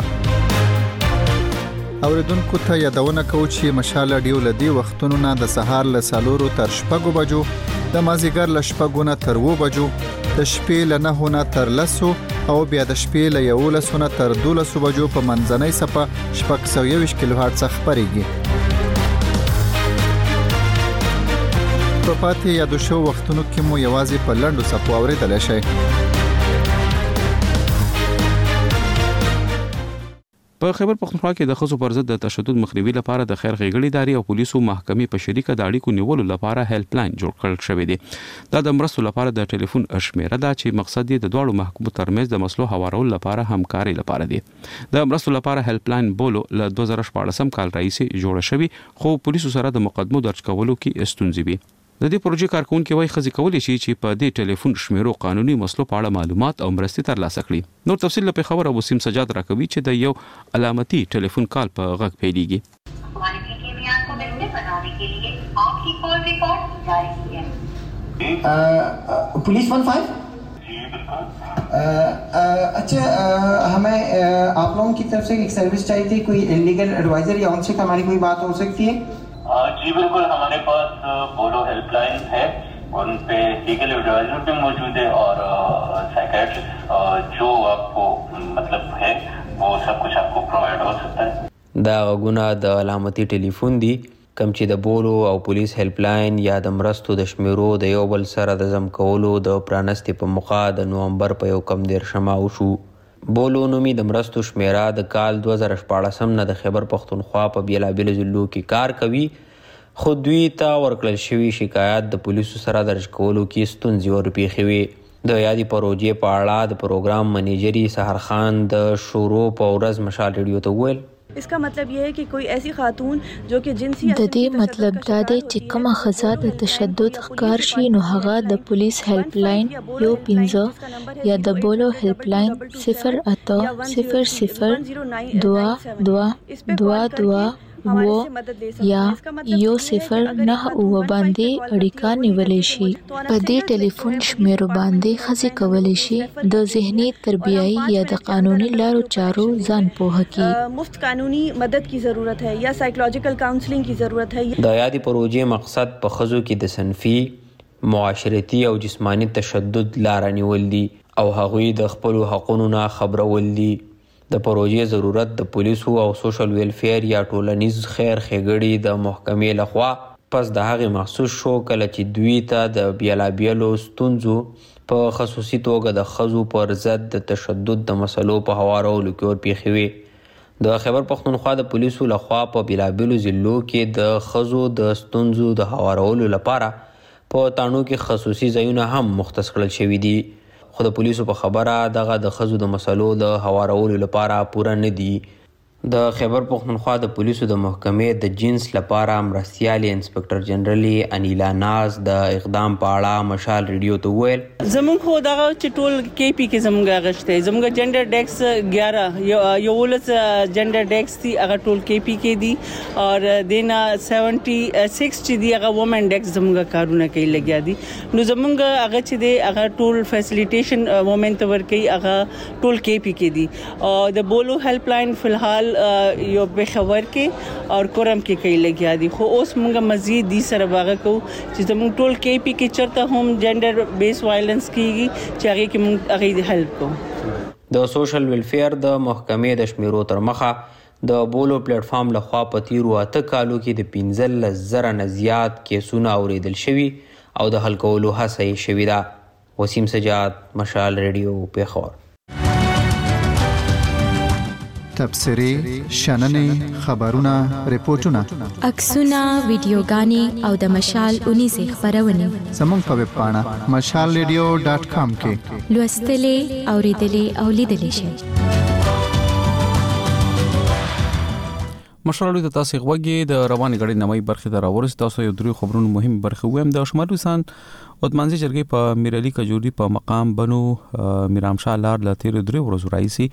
اوریدونکو ته یادونه کوو چې مشال رادیو لدی وختونو نه د سهار له سالورو تر شپږو بجو د مازیګر له شپږو نه تر وو بجو د شپې له نه نه تر لسو او بیا د شپې له یو لسو نه تر دولسو بجو په منځنۍ سپه شپږ سوه یوویشت کیلوهرتز خپرېږي. په پاتې یادو شوو وختونو کې مو یوازې په لنډو څپو اورېدلی شئ. په خیبر پښتونخوا کې د ښځو پر ضد د تشدد مخنیوي لپاره د خیر غېږړې ادارې او پولیسو محکمې په شریکه د اړیکو نیولو لپاره هیلپ لاین جوړ کړل شوی دی. دا د مرستو لپاره د ټلیفون شمېره ده چې مقصد یې د دواړو محکمو ترمنځ د مسلو هوارولو لپاره همکارۍ لپاره دی. د مرستو لپاره هیلپ لاین بولو له دوه زره شپاړسم کال راهیسې جوړه شوې، خو پولیسو سره د مقدمو درج کولو کې ستونزې وي. د دې پروژې کارکوونکې وايي، ښځې کولی شي چې په دې ټیلیفون شمېرو قانوني مسلو په اړه معلومات او مرستې ترلاسه کړي. نور تفصیل له پېښوره وسیم سجاد راکوي چې د یو علامتي ټیلیفون کال په غږ پیلېږي. پیلېږي police one five अच्छा हमें आप लोगों की तरफ से एक सर्विस चाहिए थी कोई लीगल एडवाइजर या उनसे हमारी कोई बात हो सकती है जी बिल्कुल हमारे पास बोलो हेल्पलाइन है उन पे लीगल एडवाइजर भी मौजूद है और साइकेट्रिस्ट जो आपको मतलब है वो सब कुछ आपको प्रोवाइड हो सकता है دا غږونه د علامتي ټلیفون دي کوم چې د بولو او پولیس هیلپ لاین یا د مرستو د شمیرو د یو بل سره د ضم کولو د پرانستې په موقع د نومبر په یو کم دیرشمه وشو. بولو نومي د مرستو شمیره د کال دوه زره شپاړسم نه د خیبر پښتونخوا په بیلابیلو ضلعو کې کار کوي خو دوی ته ورکړل شوي شکایات د پولیسو سره درج کولو کې ستونزې ورپیښې وې. د یادې پروژې په اړه د پروګرام منیجري سحرخان د شورو په ورځ مشال ریډیو ته وویل. د دې مطلب دا دی چې کومه ښځه د تشدد ښکار شي نو هغه د پولیس هیلپ لاین یو پنځه یا د بولو هیلپ لاین صفر اته صفر صفر دوه دوه دوه دوه اوه یا یو صفر نه اوه باندې اړیکه نیولی شي په دې ټلیفون شمیرو باندې خزي کولی شي د ذهني تربیایي یا د قانوني لارو چارو ځان پوه کی مفت قانوني مدد کی ضرورت ہے یا سایکولوژیکل کاونسلینګ کی ضرورت ہے د یادې پروژې مقصد په ښځو کې د صنفي، معاشرتي او جسماني تشدد لاره نیول دي او هغوی د خپلو حقونو نه خبرول دي. د پروژې ضرورت د پولیسو او سوشل ویلفیر یا ټولنیز خیر ښېګړي د محکمې له خوا پس د هغې محسوس شو کله چې دوی ته د بیلابیلو ستونزو په خصوصي توګه د ښځو پر ضد د تشدد د مسلو په هوارولو کې ور پېښې وې. د خیبر پښتونخوا د پولیسو له خوا په بیلابیلو ضلعو کې د ښځو د ستونزو د هوارولو لپاره په تاڼو کې خصوصي ځایونه هم مختص کړل شوي دي، خو د پولیسو په خبره دغه د ښځو د مسلو د هوارولو لپاره پوره نه دي. د خیبر پښتونخوا د پولیسو د محکمې د جنس لپاره مرستیالې انسپکټر جنرلې انیلا ناز د اقدام په اړه مشال ریډیو ته وویل، زموږ خو دغه چې ټول کې پی کې زموږ غشته زموږ جنډر ډیکس 11 یو ولس جنډر ډیکس دی هغه ټول کې پی کې دي او دینا 76 چې دی هغه وومن ډیکس زموږ کارونه کوي لګیا دي نو زموږ هغه چې دی هغه ټول فیسیلیټیشن وومن ته ور کوي هغه ټول کې پی کې دي د بولو هیلپ لاین په حال یو بخور کې او کورم کې کوي لګیا دي خو اوس موږ مزید دي سره واغ کو چې زموږ ټول کې پی کې چرته هم جندر بیس وایلنس کیږي چې هغه کې موږ هغه دې هیلپ کو د سوشل ویلفیر د محکمې د شمیرو تر مخه د بولو پلیټ فارم لخوا په تیرو اته کالو کې د 15 زره نه زیات کیسونه اوریدل شوي او د حل کولو هڅه یې شوې ده وسیم سجاد مشال ریډیو پیښور. تبصرې، شننې، خبرونه، رپوټونه. عکسونه، ویډیوګانې او د مشال اونیزې خپرونې. زموږ په ویب پاڼه، مشال ریډیو ډاټ کام، کې. لوستلې، اوریدلې او لیدلې شئ. مشرالو ته تاسو غوږی د روانې غړې نوې برخه ته راورسې تاسو یو درې خبرونو مهم برخه ویم د شمالي سان او د منځي جرګې په میرعلي کجوري په مقام بنو میرام شاه لار له تیر درې ورځې راځي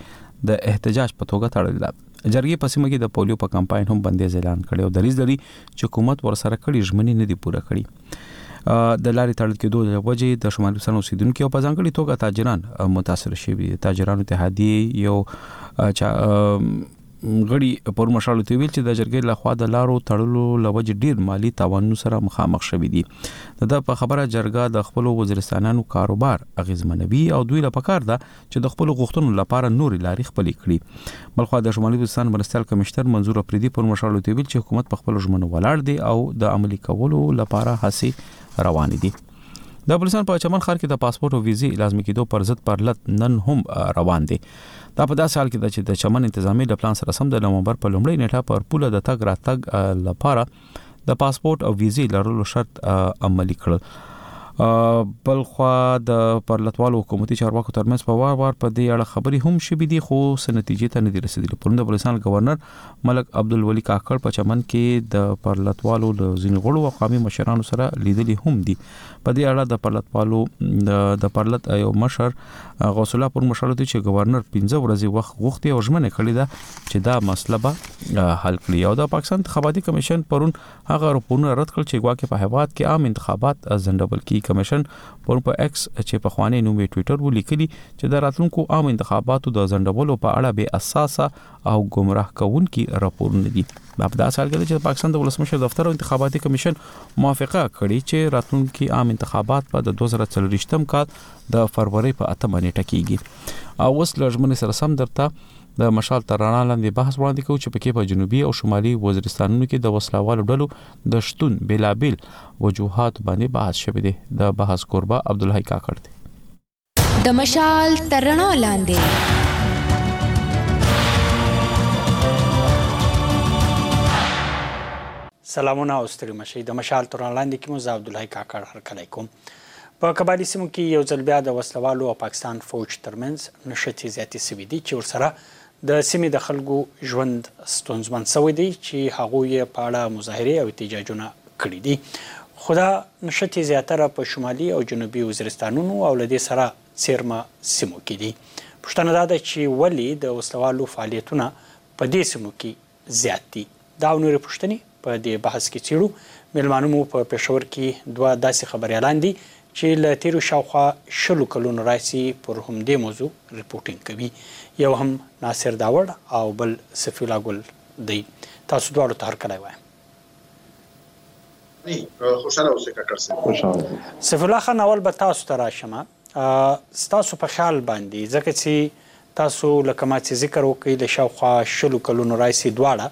د احتجاج په توګه تړل ده جرګې په سیمه کې د پولیو په کمپاین هم بندیز اعلان کړي او دریز لري چې حکومت ورسره کړي ژمنې نه دي پوره کړي د لارې تړل کېدو د وجې د شمال وسن اوسیدونکو په ځانګړي توګه تاجران متاثر شوي تاجرانو اتحادیه یو غړي پرون مشالو ته ویل چې د جرګې له خوا د لارو تړلو لوجې ډیر مالی تاوانونو سره مخامخ شوې دي د په خبره جرګه د خپل وزیرستانانو کاروبار اغیزمنوي او دوی له پکار ده چې د خپل غوښتنو لپاره نورې لارې خپلې کړي بلخو د شمالي وزیرستان مرستيال کمشنر منظور اپریدي پرون مشالو ته ویل چې حکومت په خپل ژمنو ولاړ دی او د عملی کولو لپاره هڅې روانې دي د بلوچستان په چمن ښار کې د پاسپورت او ویزې لازمي کېدو پر ضد پرلت نن هم روان دي دا په داسې حال کې ده چې د چمن انتظامی له پلان سره سم د نومبر په لومړۍ نیټه پر پوله د تګ راتګ لپاره د پاسپورت او ویزې لرلو شرط عملی کړل بلخوا د پرلتوالو حکومتي چارواکو ترمنځ په وار وار په دې اړه خبري هم شوې دي خو سنتیجې ته نه دي رسیدلې پرون د بلوچستان گورنر ملک عبدالولي کاکړ په چمن کې د پرلتوالو د ځینې غړو او قومي مشرانو سره لیدلې هم دي په دې اړه د پرلت پالو د پرلت یو مشر غوث الله پر مشر دی چې گورنر 15 ورځې وخت غوښتي او ژمنه کړې ده چې دا مسله به حل کړي او د پاکستان انتخاباتي کمیشن پرون هغه راپورونه رد کړ چې ګواکې په هواد کې عام انتخابات ځنډول کی کمیشن پرون په ایکس چې په خوانې نومي ټوئیټر ولیکلی چې د راتلونکو عام انتخاباتو د ځنډولو په اړه به اساسه او ګمراه کوونکي راپورونه دي دا په داسې حال کې چې پاکستان د ولسمشر دفتر او انتخاباتي کمیشن موافقه کړې چې راتلونکي عام انتخابات په 2024 کال د فروری په 8 نیټه کیږي او اوس لړمن سره سم درته د مشال تر رڼا لاندې بحث وړاندې کوي چې پکې په جنوبي او شمالي وزیرستانونو کې د وسلوالو ډلو د شتون بلابل وجوهات باندې بحث شوه دي د بحث کوربه عبد الحی کاکړ دی د مشال تر رڼا لاندې سلامونه او ستړي مشي د مشال تر رڼا لاندې کې مو زه عبدالله کاکړ هرکلی کوم په کبالي سیمو کې یو ځل بیا د وسلوالو او پاکستان فوج ترمنځ نښتې زیاتې شوې دي چې ورسره د سیمې د خلکو ژوند ستونزمن شوی دی چې هغوی یې په اړه مظاهرې او احتجاجونه کړي دي خو دا نښتې زیاتره په شمالي او جنوبي وزیرستانونو او له دې سره څېرمه سیمو کې دي. پوښتنه دا ده چې ولې د وسلوالو فعالیتونه په دې سیمو کې زیات دي. دا او نورې پوښتنې په دې بحث کې څېړو. مېلمانه مو په پېښور کې دوه داسې خبریالان دي چې له تېرو شاوخوا شلو کلونو راهیسې پر همدې موضوع رپوټنګ کوي. یو هم ناصر داوړ او بل صفي الله ګل دی. تاسو دواړو ته هرکلی وایم. خوشحاله اوسې کاکړ صاحب. صفي الله خان اول به تاسو ته راشم. ستاسو په خیال باندې ځکه چې تاسو لکه ما چې ذکر وکړ د شاوخوا شلو کلونو راهیسې دواړه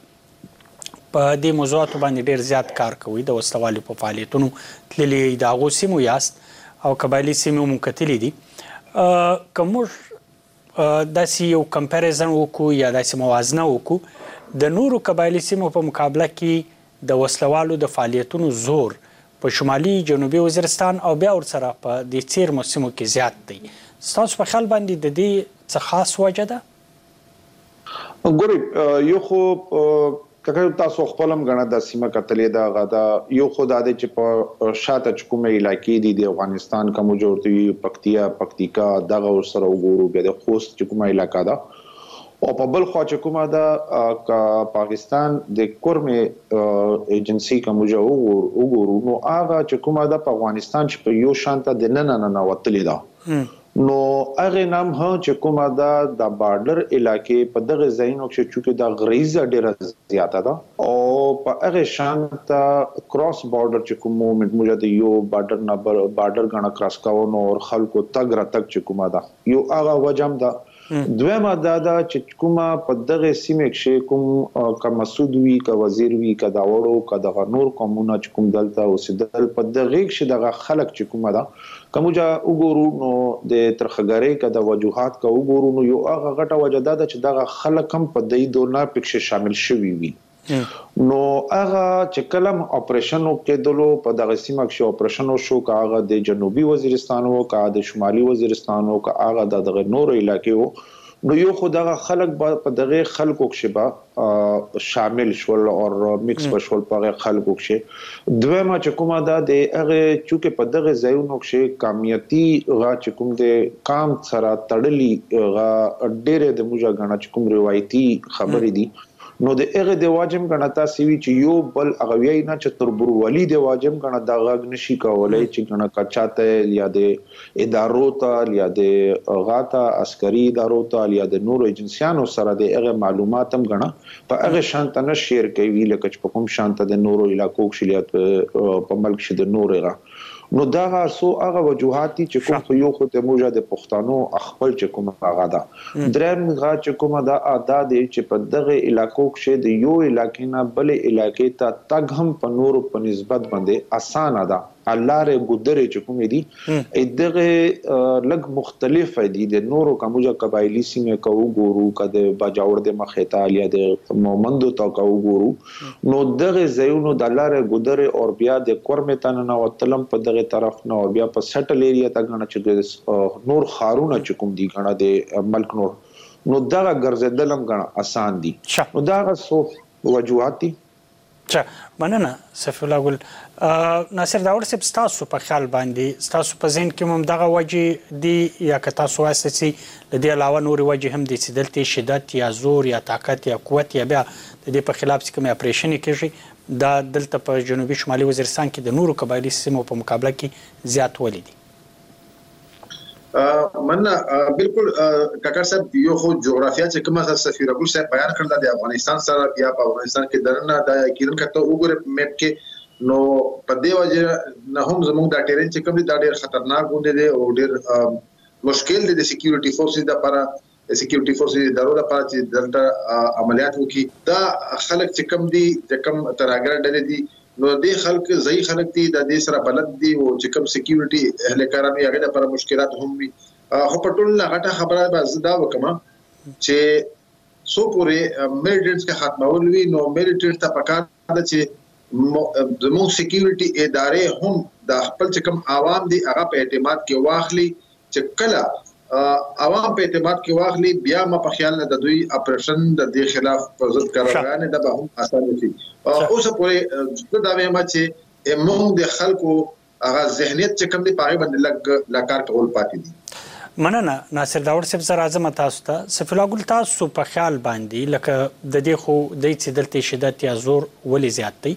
په دې موضوعاتو باندې ډېر زیات کار کوئ، د وسله والو په فعالیتونو تللي یئ، د هغو سیمو یاست او قبایلي سیمې مو کتلي دي، که موږ داسې یو کمپیریزن وکړو یا داسې موازنه وکړو د نورو قبایلي سیمو په مقابله کې د وسله والو د فعالیتونو زور په شمالي، جنوبي وزیرستان او بیا ورسره په دې څېرمو سیمو کې زیات دی. ستاسو په خیال باندې د دې څه خاص وجه ده؟ ګورئ، یو خو که تاسو خپله هم ګڼه دا سیمه کتلې ده، هغه دا یو خو دا دی چې په شاته چې کومې علاقې دي د افغانستان، که موږ ورته ویو پکتیا، پکتیکا، دغه ورسره وګورو، بیا د خوست چې کومه علاقه ده، او په بل خوا چې کومه ده که پاکستان د کورمې ایجنسي که موږ وګورو نو هغه چې کومه ده په افغانستان چې په یو شان ته د ننه ننوتلې ده نو هغه نام هم چې کومه ده د بارډر علاقې په دغه ځایونو کې چې دا غریزه ډیره زیاته ده او په هغه شان ته کراس بارډر چې کوم مومنت موږ د یو بارډر نه بارډر غاڼه کراس کاوه نو خلکو تګ را تګ چې کومه ده یو هغه وجه هم ده دویمه دا ده چې کومه په دغې سیمې کښې کوم که مسعود وي که وزیر وي که داوړو که دغه نور قومونه چې کوم دلته اوسیدل په دغې کښې دغه خلق چې کومه ده که موږ وګورو نو د ترخګرۍ که د وجوهات که وګورو نو یو هغه غټه وجه دا ده چې دغه خلق هم په دې دونه پکښې شامل شوي وي. نو هغه چې کله هم اپرېشن کېدلو په دغه سیمه کښې اپرېشن وشو که هغه د جنوبي وزیرستان وو که د شمالي وزیرستان وو که هغه د دغه نورو علاقې وو نو یو خو دغه خلق به په دغه خلقو کښې به شامل شول او مکس به شول په هغه خلقو کښې دویمه چې کومه ده د هغه چونکه په دغه ځایونو کښې قامیتي غا چې کوم د قام سره تړلي غا ډېری د موږ غڼه چې کوم روایتي خبرې دي نو د هغه دواجم ګڼه تاسې وي چې يو بل هغه وياي نه چې تر بروالي دواجم ګڼه دا غږ نه شي کولاي چې ګڼه که چا ته يا د ادارو ته يا د غا ته عسکري ادارو ته يا د نورو ايجنسيانو سره د هغه معلومات هم ګڼه په هغه شان ته نه شير کوي لکه چې په کوم شان ته د نورو علاقو کښې يا په ملک کښې د نورو غا نو دغه څو هغه وجوهات دي چې کوم خو يو خو ته موږ د پښتانو خپل چې کوم هغه ده درېم غا چې کومه دا ادا دی چې په دغه علاقو کښې د يو علاقې نه بل علاقې ته تګ هم په نورو په نسبت باندې اسانه ده لارې ګودرې چې کومې دي دغه لږ مختلف دي د نورو که موږ قبايلي سيمې که وګورو که د باجوړ د مخې ته يا د مومندو ته که وګورو نو دغه ځایونو د لارې ګودرې اور بیا د کورمې ته ننوتلم په دغه طرف نه او بیا په سټل ایریا ته ګڼه چې د نور ښارونه چې کوم دي ګڼه د ملک نور نو دغه ګرځیدل هم ګڼه اسان دي نو دا هغه څو وجوهات دي. ښه مننه صفي الله ګل. ناصر داوړ صاحب ستاسو په خیال باندې ستاسو په ذهن کې هم دغه وجې دي یا که تاسو وایاست چې له دې علاوه نورې وجې هم دي چې دلته شدت یا زور یا طاقت یا قوت یا بیا د دې په خلاف چې کومې اپرېشنې کېږي دا دلته په جنوبي شمالي وزیرستان کې د نورو قبایلي سیمو په مقابله کې زیات ولې دي؟ مننه بالکل کاکړ صاحب یو خو جغرافیا چې کومه سفیر ابو صاحب بیان کړل د افغانستان سره بیا په افغانستان کې درنه دا یقینا کته وګوره میپ کې نو په دې وجه نه هم زموږ دا ټیرین چې کوم دا ډیر خطرناک غونډه دی او ډیر مشکل دی د سکیورټي فورسز لپاره د سکیورټي فورسز ادارو لپاره چې دلته عملیات وکړي دا خلک چې کم دي د کم تراګر ډلې دي نو د خلک ځای خلک دي د دې سره بلد دي او چې کم سکیورټي اهلکاران یې هغه لپاره مشکلات هم وي خو په ټول نه غټه خبره به زدا وکم چې سو پورې میلیټنټس کې ختمول وي نو میلیټنټ ته پکار ده چې زموږ سکیورټي ادارې هم د خپل چې کم عوام دي هغه په اعتماد کې واخلي چې کله عوام په اعتماد کې واخلي بیا ما په خیال نه د دوی اپریشن د دې خلاف په ضد کاروانه د به هم اسانه شي اوس پورې دا وایم چې موږ د خلکو هغه ذهنیت چې کوم دی پاره باندې لګ لکار کول پاتې دي مننه ناصر داور صاحب سره اعظم تاسو ته سفلا ګل تاسو په خیال باندې لکه د دې خو د چې دلته شدت یا زور ولې زیات دی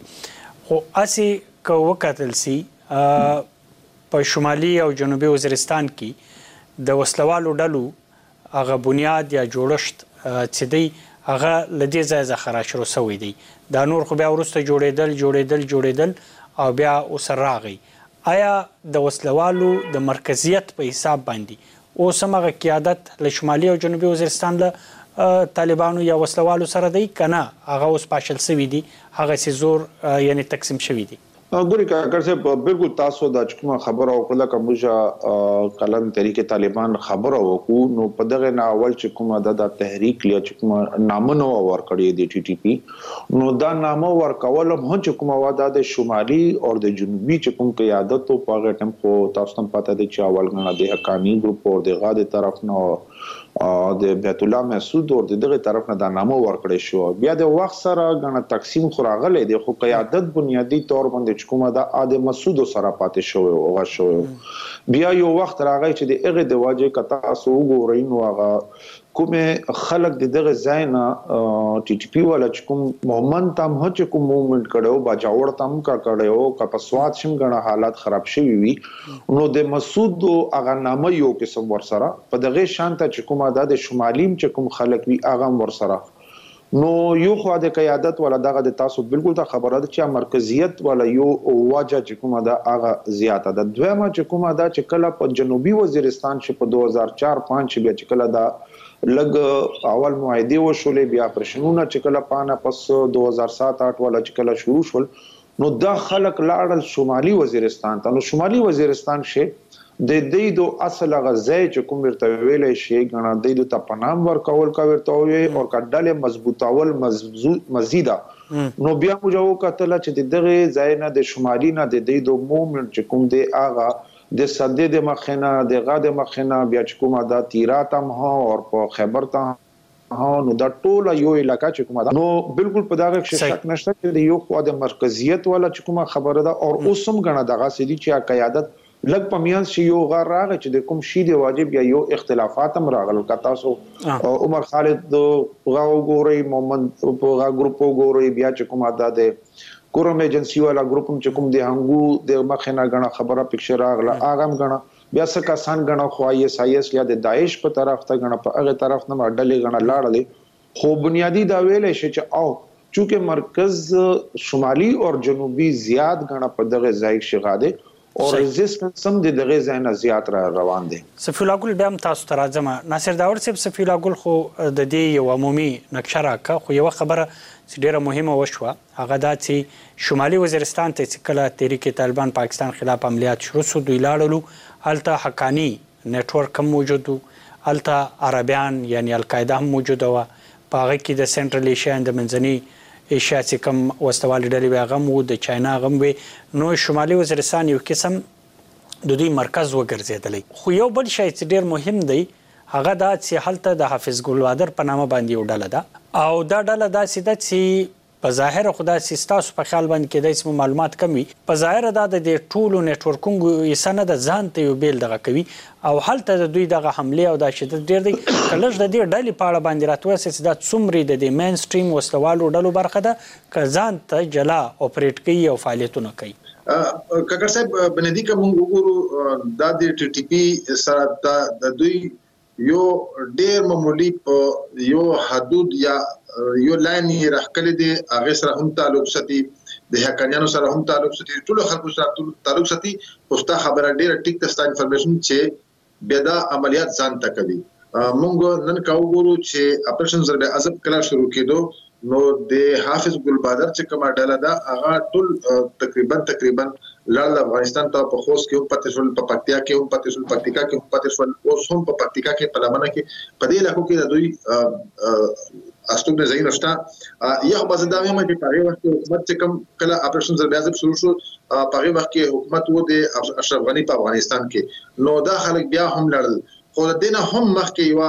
خو اسی که وکتل سی په شمالي او جنوبي وزیرستان کي د وسله والو ډلو هغه بنیاد یا جوړښت چي دئ هغه له دې ځایه ځخه راشرو سوی دئ، دا نور خو بیا وروسته جوړېدل، جوړېدل، جوړېدل او بیا اوسه راغئ. ایا د وسله والو د مرکزیت په حساب باندي اوس هم هغه قیادت له شمالي او جنوبي وزیرستان له طالبانو یا وسله والو سره دئ که نه هغه اوس پاشل سوي دي، هغسي زور یعني تقسیم شوي دي؟ ګوري کاکړ صاحب بالکل تاسو دا چې کومه خبره وکړه لکه موږ کله د تحریک طالبان خبره وکړو نو په دغه نه اول چې کومه د تحریک لیا چې کومه نامه نو ورکړې د ټي ټي پی نو دا نامه ورکول هم چې کومه واده د شمالي او د جنوبي چې کوم قیادت په هغه ټیم خو تاسو ته پته دی چې اول غنه د حقانی ګروپ او د غا د طرف نه د بیت الله محسود اور ددغه طرف نه دا نامه ورکړی شو بیا د وخت سره ګڼه تقسیم خو راغلی دی خو قیادت بنیادی طور باندی چه کومه ده هغه د مسود سره پاتی شوی او هغه شوی وو بیا یو وخت راغی چه د هغه د وجی که تاسو وګورئ نو هغه کوم خلک ددغه ځای نه ټی ټی پی والا چه کوم مهمند ته هم چه کوم موومنټ کړی وو باجوړ ته هم که کړی وو که په سوات کښې هم ګڼه حالات خراب شوی وی نو د مسعود هغه نامه يو قسم ورسره په دغه شان ته چې کومه ده د شمالي هم چې کوم خلک وي هغه هم ورسره نو يو خوا د قيادت والا دغه د تاسو بلکل دا خبره ده چې مرکزيت والا يو وجه چې کومه ده هغه زياته ده دويمه چې کومه ده چې کله په جنوبي وزيرستان کښې په دوه هزار چار پنځ کښې بيا چې کله دا لږ اول معاهدې وشولې بيا اپرېشنونه چې کله پانه پس دوه هزار سات آټ والا چې کله شروع شول نو دا خلک لاړل شمالي وزیرستان ته نو شمالي وزیرستان کښې د دوی د اصل هغه ځای چې کوم ورته ویلی شې ګڼه دوی دوی ته پنام ورکول که ورته ووې او که ډلې مضبوطول مزي ده نو بیا موږ وکتله چې د دغې ځای نه د شمالي نه د دوی د مومنټ چې کوم دی هغه د سدې د مخې نه د غه د مخې نه بیا چې کومه دا تیرا ته هم او په خیبر ته هم ها نو دا ټوله یو علاقه چې کومه ده نو بالکل په دغه کې شک نشته چې د یو خو د مرکزیت ولا چې کومه خبره ده او اوسم غنه دغه سړي چې قیادت لګ پمیان سی یو غر راغی چې د کوم شی دی واجب یا یو اختلافات هم راغل کا تاسو عمر خالد غاو ګوري محمد په غا ګروپ ګوري بیا چې کومه ده د کورم ایجنسی والا ګروپ هم چې کوم دی هنګو د مخه نه غنا خبره پکښه راغله اغم غنا بیا څه کسان ګڼه خو آی اس آی اس یا د داعش په طرف ته ګڼه په هغه طرف نه ما ډلې ګڼه لاړلې خو بنیادی دا ویلی شی چه او چونکه مرکز شمالی اور جنوبی زیاد ګڼه په دغه ځای کښې غاده اور ریزیسټنس هم د دغه ځای نه زیات را روان دی. صفی الله ګل بیا هم تاسو ته راځم ناصر داوړ صیب صفی الله ګل خو ددې یو عمومی نقشه راکه خو یوه خبره چه ډیره مهمه وشوه. هغه دا چی شمالی وزیرستان ته چی کله تحریک طالبان پاکستان خلاف عملیات شروع سو دوی لاړلو هلته حقانی نیټورک هم موجود وو هلته عربیان یعنی القاعده هم موجوده وه په هغه کی د سینټرل ایشیا یعنی د منځنی ایشیا چی کوم وسله والی ډلی وی هغه هم وو د چاینا هغه هم وی نو شمالی وزیرستان یو قسم د دوی مرکز وګرځیدلی خو یو بل شی چی ډیر مهم دی هغه دا چې هلته د حافظ ګلبهادر په نامه باندې یو ډله ده او دا ډله داسې ده چې په ظاهره خو داسې ستاسو په خیال باندې کېدای شي مو معلومات کم وي، په ظاهره دا د دې ټولو نېټورکونګو حصه نه ده، ځان ته یو بېل دغه کوي او هلته د دوی دغه حملې او دا شدت ډېر دی. که لږ د دې ډلې په اړه باندې راته ووایاست چې دا څومرې د دې مین سټریم وسله والو ډلو برخه ده، که ځان ته جلا اوپريټ کوي او فعاليتونه کوي. کاکړ صاحب بنيادي که موږ وګورو دا د ټي ټي پي سره دا د دوی يو ډېر معمولي په يو حدود يا يو لاين يې راښکلي دی هغې سره هم تعلق ساتي د حقانيانو سره هم تعلق ساتي ټولو خلکو سره تعلق ساتي خو ستا خبره ډېره ټيک ده ستا انفارميشن چې بیا دا عملیات ځان ته کوي مونږ نن کا وګورو چې اپریشن ضرب عزب کله شروع کېدو نو د حافظ ګل بادر چې کومه ډله ده هغه ټول تقریبا تقریبا لړل افغانستان ته په خوست کې هم پاتې شول په پکتیا کې هم پاتې شول پکتیکا کې هم پاتې شول اوس هم په پکتیکا کې په لمنه کې په دې علاقو کې د دوی استوګ نه ځای نشته یو بس دا مې چې په هغه وخت کې حکومت چې کوم کله اپریشن ضرب عزب شروع شو په هغه وخت کې حکومت و د اشرف غنی په افغانستان کې نو دا خلک بیا هم لړل خو د دینه هم مخکې یو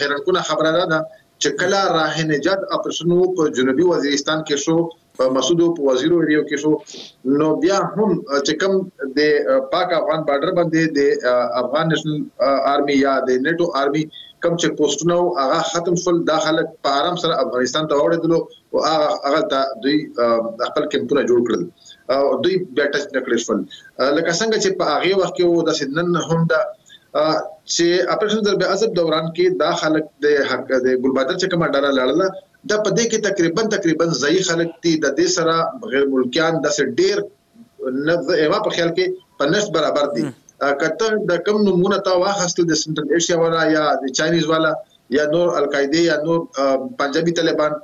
حیرانکونه خبره ده چې کله راه نجات اپریشن وو په جنوبي وزیرستان کې شو په مسعود په وزیرو ایریو کې شو نو بیا هم چې کوم د پاک افغان بارډر باندې د افغان نېشنل آرمي یا د نیټو آرمي کم چک پوسټونه هغه ختم شول دا خلک په آرام سره افغانستان ته اوړېدل او هغه ته دوی خپل کمپونه جوړ کړل او دوی بیا ټچ نکړل شول لکه څنګه چې په هغه وخت کې وو د سنن هم دا چې اپریشن ضرب عزب دوران کې دا خلک د حق د ګلبادر چې کومه ډله لړل دا په دې کې تقریبا تقریبا ځای خلک دي د دې سره غیر ملکیان د ډیر نه په خیال کې په نشت برابر دي کته د کم نمونه تا واخستل د سنټرل ایشیا والا یا د چاینیز والا یا نور القاعده یا نور پنجابي طالبان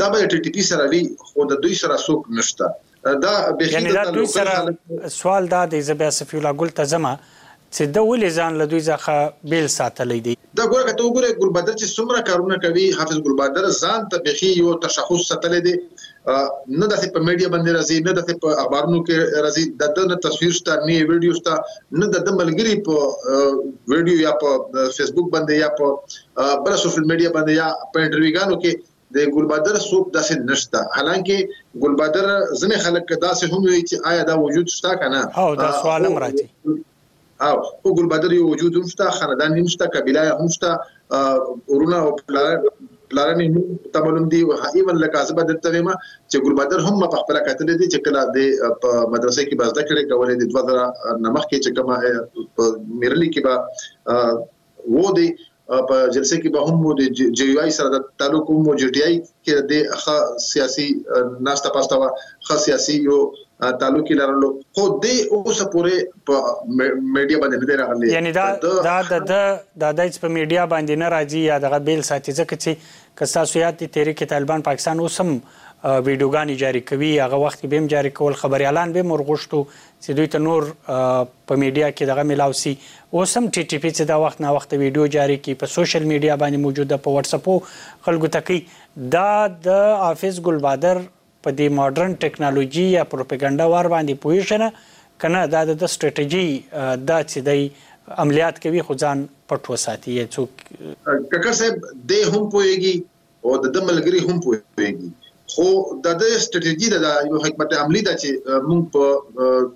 دا به ټي ټي پی سره وی خو د دوی سره څوک نشته دا به یعنی دا دوی سره سوال دا دی زبیا صفی الله ګل تزما چې ده ولې ځان له دوی ځخه بېل ساتلی دی. دا ګوره که ته وګورې ګل بدر چې څومره کارونه کوي حافظ ګل بادر ځان ته بېخي يو تشخص ساتلی دی نه داسې په ميډيا باندې راځي نه داسې په اخبارونو کې راځي د ده نه تصوير شته نه يې ويډيو شته نه د ده ملګري په ويډيو يا په فيسبوک باندې يا په بله سوشل ميډيا باندې يا په انټرويوګانو کې د ګلبدر څوک داسې نشته حالانکه ګلبدر ځنې خلک داسې هم وي چې آیا دا وجود شته کنه او دا سوال هم راځي او خو ګلبدر یو وجود هم شته خاندان هم شته قبیله هم شته ورونه او پلارنې هم تملم دي او ایون لکه زبر درته ویما چې ګلبدر هم په خپل کتل دي چې کله د مدرسې کې بازده کړې کولې د 2000 نمخ کې چې کومه په میرلی کې به وو دی په جلسه کې به هم مو د جی یو آی سره د تعلق مو جی ټی آی کې د خ سیاسي ناسته پاسته وا خ سیاسي یو تعلق لرلو خو د اوس پورې په میډیا باندې نه راغلی یعنی دا دا د د د په میډیا باندې نه راځي یا دغه بیل ساتي ځکه چې که تاسو یاد دي تحریک طالبان پاکستان اوسم ویډیوګانې جاری کوي هغه وخت به هم جاری کول خبريالان به مرغښتو چې دوی ته نور په ميډيا کې دغه ملاو سي اوس هم ټي ټي پي چې دا وخت نا وخت ويډيو جاري کی په سوشل ميډيا باندې موجوده په وټسپو خلکو ته کوي دا د حافظ ګل بادر په دې ماډرن ټيکنالوجي يا پروپيګنډه وار باندې پوه شنه کنه دا د ده سټرټيجي دا چې دی عمليات کوي خو ځان پټ وساتي يا څوک ککړ صاحب دی هم پوهيږي او د ده ملګري هم پوهېږي خو د دې ستراتیژي د یو حکمت عملی ده چې موږ په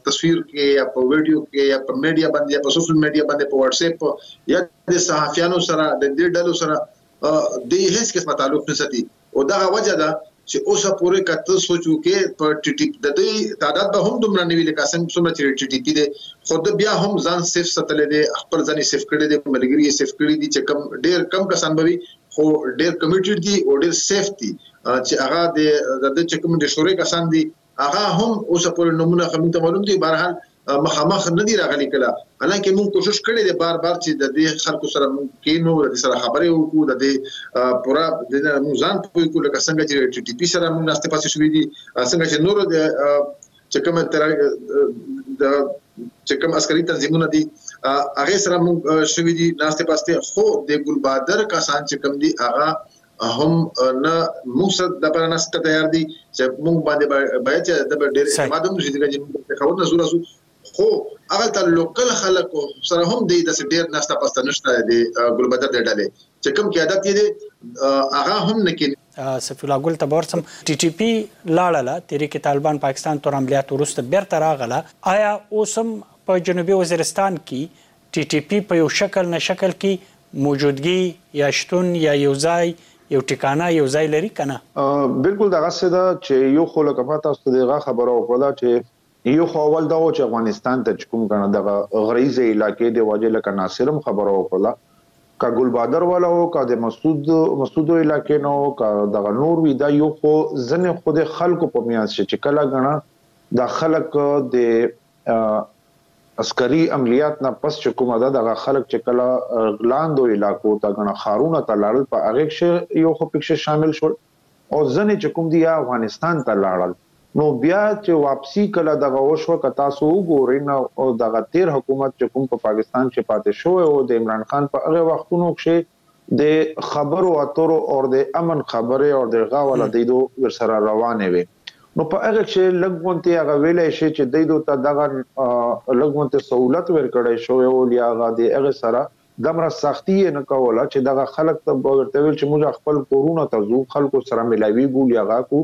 تصویر کې یا په ویډیو کې یا په میډیا باندې یا په سوشل میډیا باندې په واتس اپ یا د صحافیانو سره د دې ډلو سره د هیڅ قسمه تعلق نه ساتي او دا وجه ده چې اوس پورې کته سوچو کې په ټي ټي د دې تعداد به هم دومره نیوي لکه څنګه څومره چې ټي ټي پی دي خو د بیا هم ځان سیف ستلې دي خپل ځان سیف کړي دي ملګری سیف کړي دي چې کم ډیر کم کسان به وي خو ډیر کمیټډ دي او ډیر سیف دي چې هغه د د چې کوم د شورې کسان دي هغه هم اوس په نمونه خمن ته معلوم دي بهرحال مخامخ نه دی راغلی کله حالانکه موږ کوشش کړی دی بار بار چې د دې خلکو سره موږ کینو د سره خبرې وکړو د دې پورا د موږ ځان په کوله څنګه چې ټي ټي پی سره موږ ناشته پاسې شوې دي څنګه چې نور د چې کوم تر د چې کوم عسکري تنظیمونه دي هغه سره موږ شوې دي ناشته پاسته خو د ګل بادر کسان چې کوم دي هغه هم نه موږ سره د پر ناشته تیار دي چې موږ باندې باید چې د ډېر اعتماد هم شي چې موږ خبر نه زور خو هغه ته لوکل خلک سره هم دی د ډېر ناشته پاسته نشته دی ګل بادر د ډلې چې کوم قیادت یې هغه هم نه کې صفی الله ګل ته به ورسم ټي ټي پي لاړله تحریک طالبان پاکستان تر عملیات وروسته بیرته راغله آیا اوس هم په جنوبي وزیرستان کې ټي ټي پي په یو شکل نه شکل کې موجودګي یا شتون یا یو ځای یو ټیکانه یو ځای لري کنه؟ بلکل دغسې ده چې یو خو لکه ما تاسو ته د هغه خبره وکړله چې يو خو اول دا و چې افغانستان ته چې کوم ګڼه دغه غره ييزې علاقې دې واجې لکه ناصر هم خبره وکړله که ګل بادر والا و که د مسعود مسعودو علاقې نه و که دغه نور وي دا يو خو ځنې خو د خلکو په ميانځ شي چې کله ګڼه دا خلک د عسکري عمليات نه پس چې کومه ده دغه خلک چې کله غلاندو علاقو ته ګڼه ښارونه ته لاړل په هغې کښې يو خو پکښې شامل شول او ځنې چې کوم دي افغانستان ته لاړل نو بیا چې واپسي کله دغه وشوه که تاسو وګورئ نو دغه تېر حکومت چې کوم په پاکستان کښې پاتې شوی وو د عمران خان په هغې وختونو کښې د خبرو اترو اور د امن خبرې اور د غا والا دی دو ورسره روانې وې نو په هغې کښې لږ غونتې هغه ویلې شې چې دی دو ته دغه لږ غونتې سهولت ورکړی شوی وو لیا هغه د هغې سره دمره سختي يې نه کوله چې دغه خلک ته به ورته ويل چې موږ خپل کورونه ته ځو خلکو سره ملاويږو لياغا کو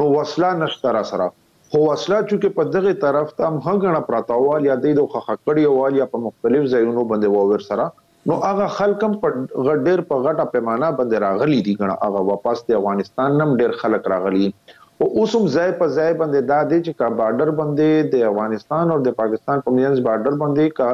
نو وسله نشته راسره خو وسله چونکه په دغه طرف ته هم ښه ګڼه پراته وال يا دې دو خخه کړي وال يا په مختلف ځايونو باندې وور سره نو هغه خلک هم په غ ډېر په غټه پيمانه باندې راغلي دي ګڼه هغه واپس دې افغانستان نه هم ډېر خلک راغلي خو اوس هم ځای په ځای باندې دا دې چې که بارډر باندې دې افغانستان او دې پاکستان په مينځ بارډر باندې که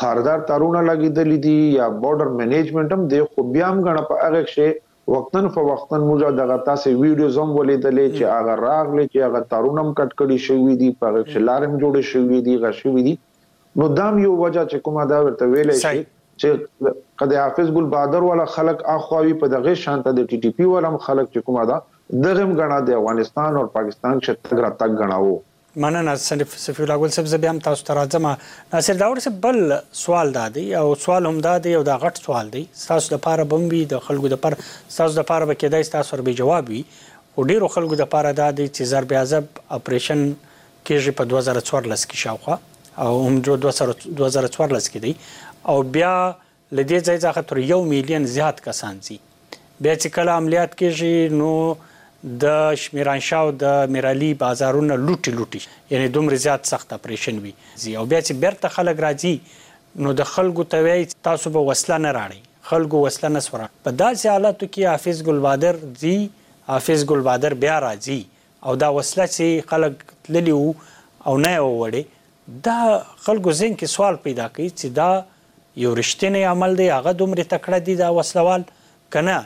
خاردار تارونه لګیدلی دی یا بورډر منیجمنټ هم دی خو بیا هم غنه په هغه کښې وقتن فوقتن موږ دغه تاسې ویډیوز هم ولیدلې چې هغه راغلې چې هغه تارونه هم کټ کړي شوي دي په هغه کښې لارې هم جوړې شوي دي غا شوي دي نو دا هم یو وجه چې کومه دا ورته ویلی شي چې که د حافظ ګل بهادر والا خلک اخوا وي په دغه شانته د ټي ټي پي والا هم خلک چې کومه دا دغه هم غنا د افغانستان او پاکستان کښې تګ راتګ غناوه مننه صفی الله ګل صاحب زه بیا هم تاسو ته راځم ناصر داوړ صاحب بل سوال دا دی او سوال هم دا دی او دا غټ سوال دی تاسو د پاره بم وی د خلکو د پر تاسو د پاره به کېدای تاسو ور به جواب وی او ډیرو خلکو د پاره دا دی چې ضرب عذاب اپریشن کېږي په 2014 کې شاوخوا او هم جو 2014 کې دی او بیا له دې ځای څخه تر یو میلیون زیات کسان ځي. بیا چې کله عملیات کېږي نو د شمیرانشاه او د میرعلي بازارونه لوټي لوټي شي، یعنې دومره زیات سخت اپریشن وي. ځي او بیا چې بېرته خلک راځي نو د خلکو ته وایي چې تاسو به وسله نه راړئ، خلکو وسله نه سوه راړی. په داسې حالاتو کې حافظ ګلبادر ځي، حافظ ګلبادر بیا راځي، او دا وسله چی خلک تللی وو او نه یې وړې دا خلکو ذهن کې سوال پیدا کوي چی دا یو رشتینی عمل دی هغه دومرې تکړه دي دا وسله وال که نه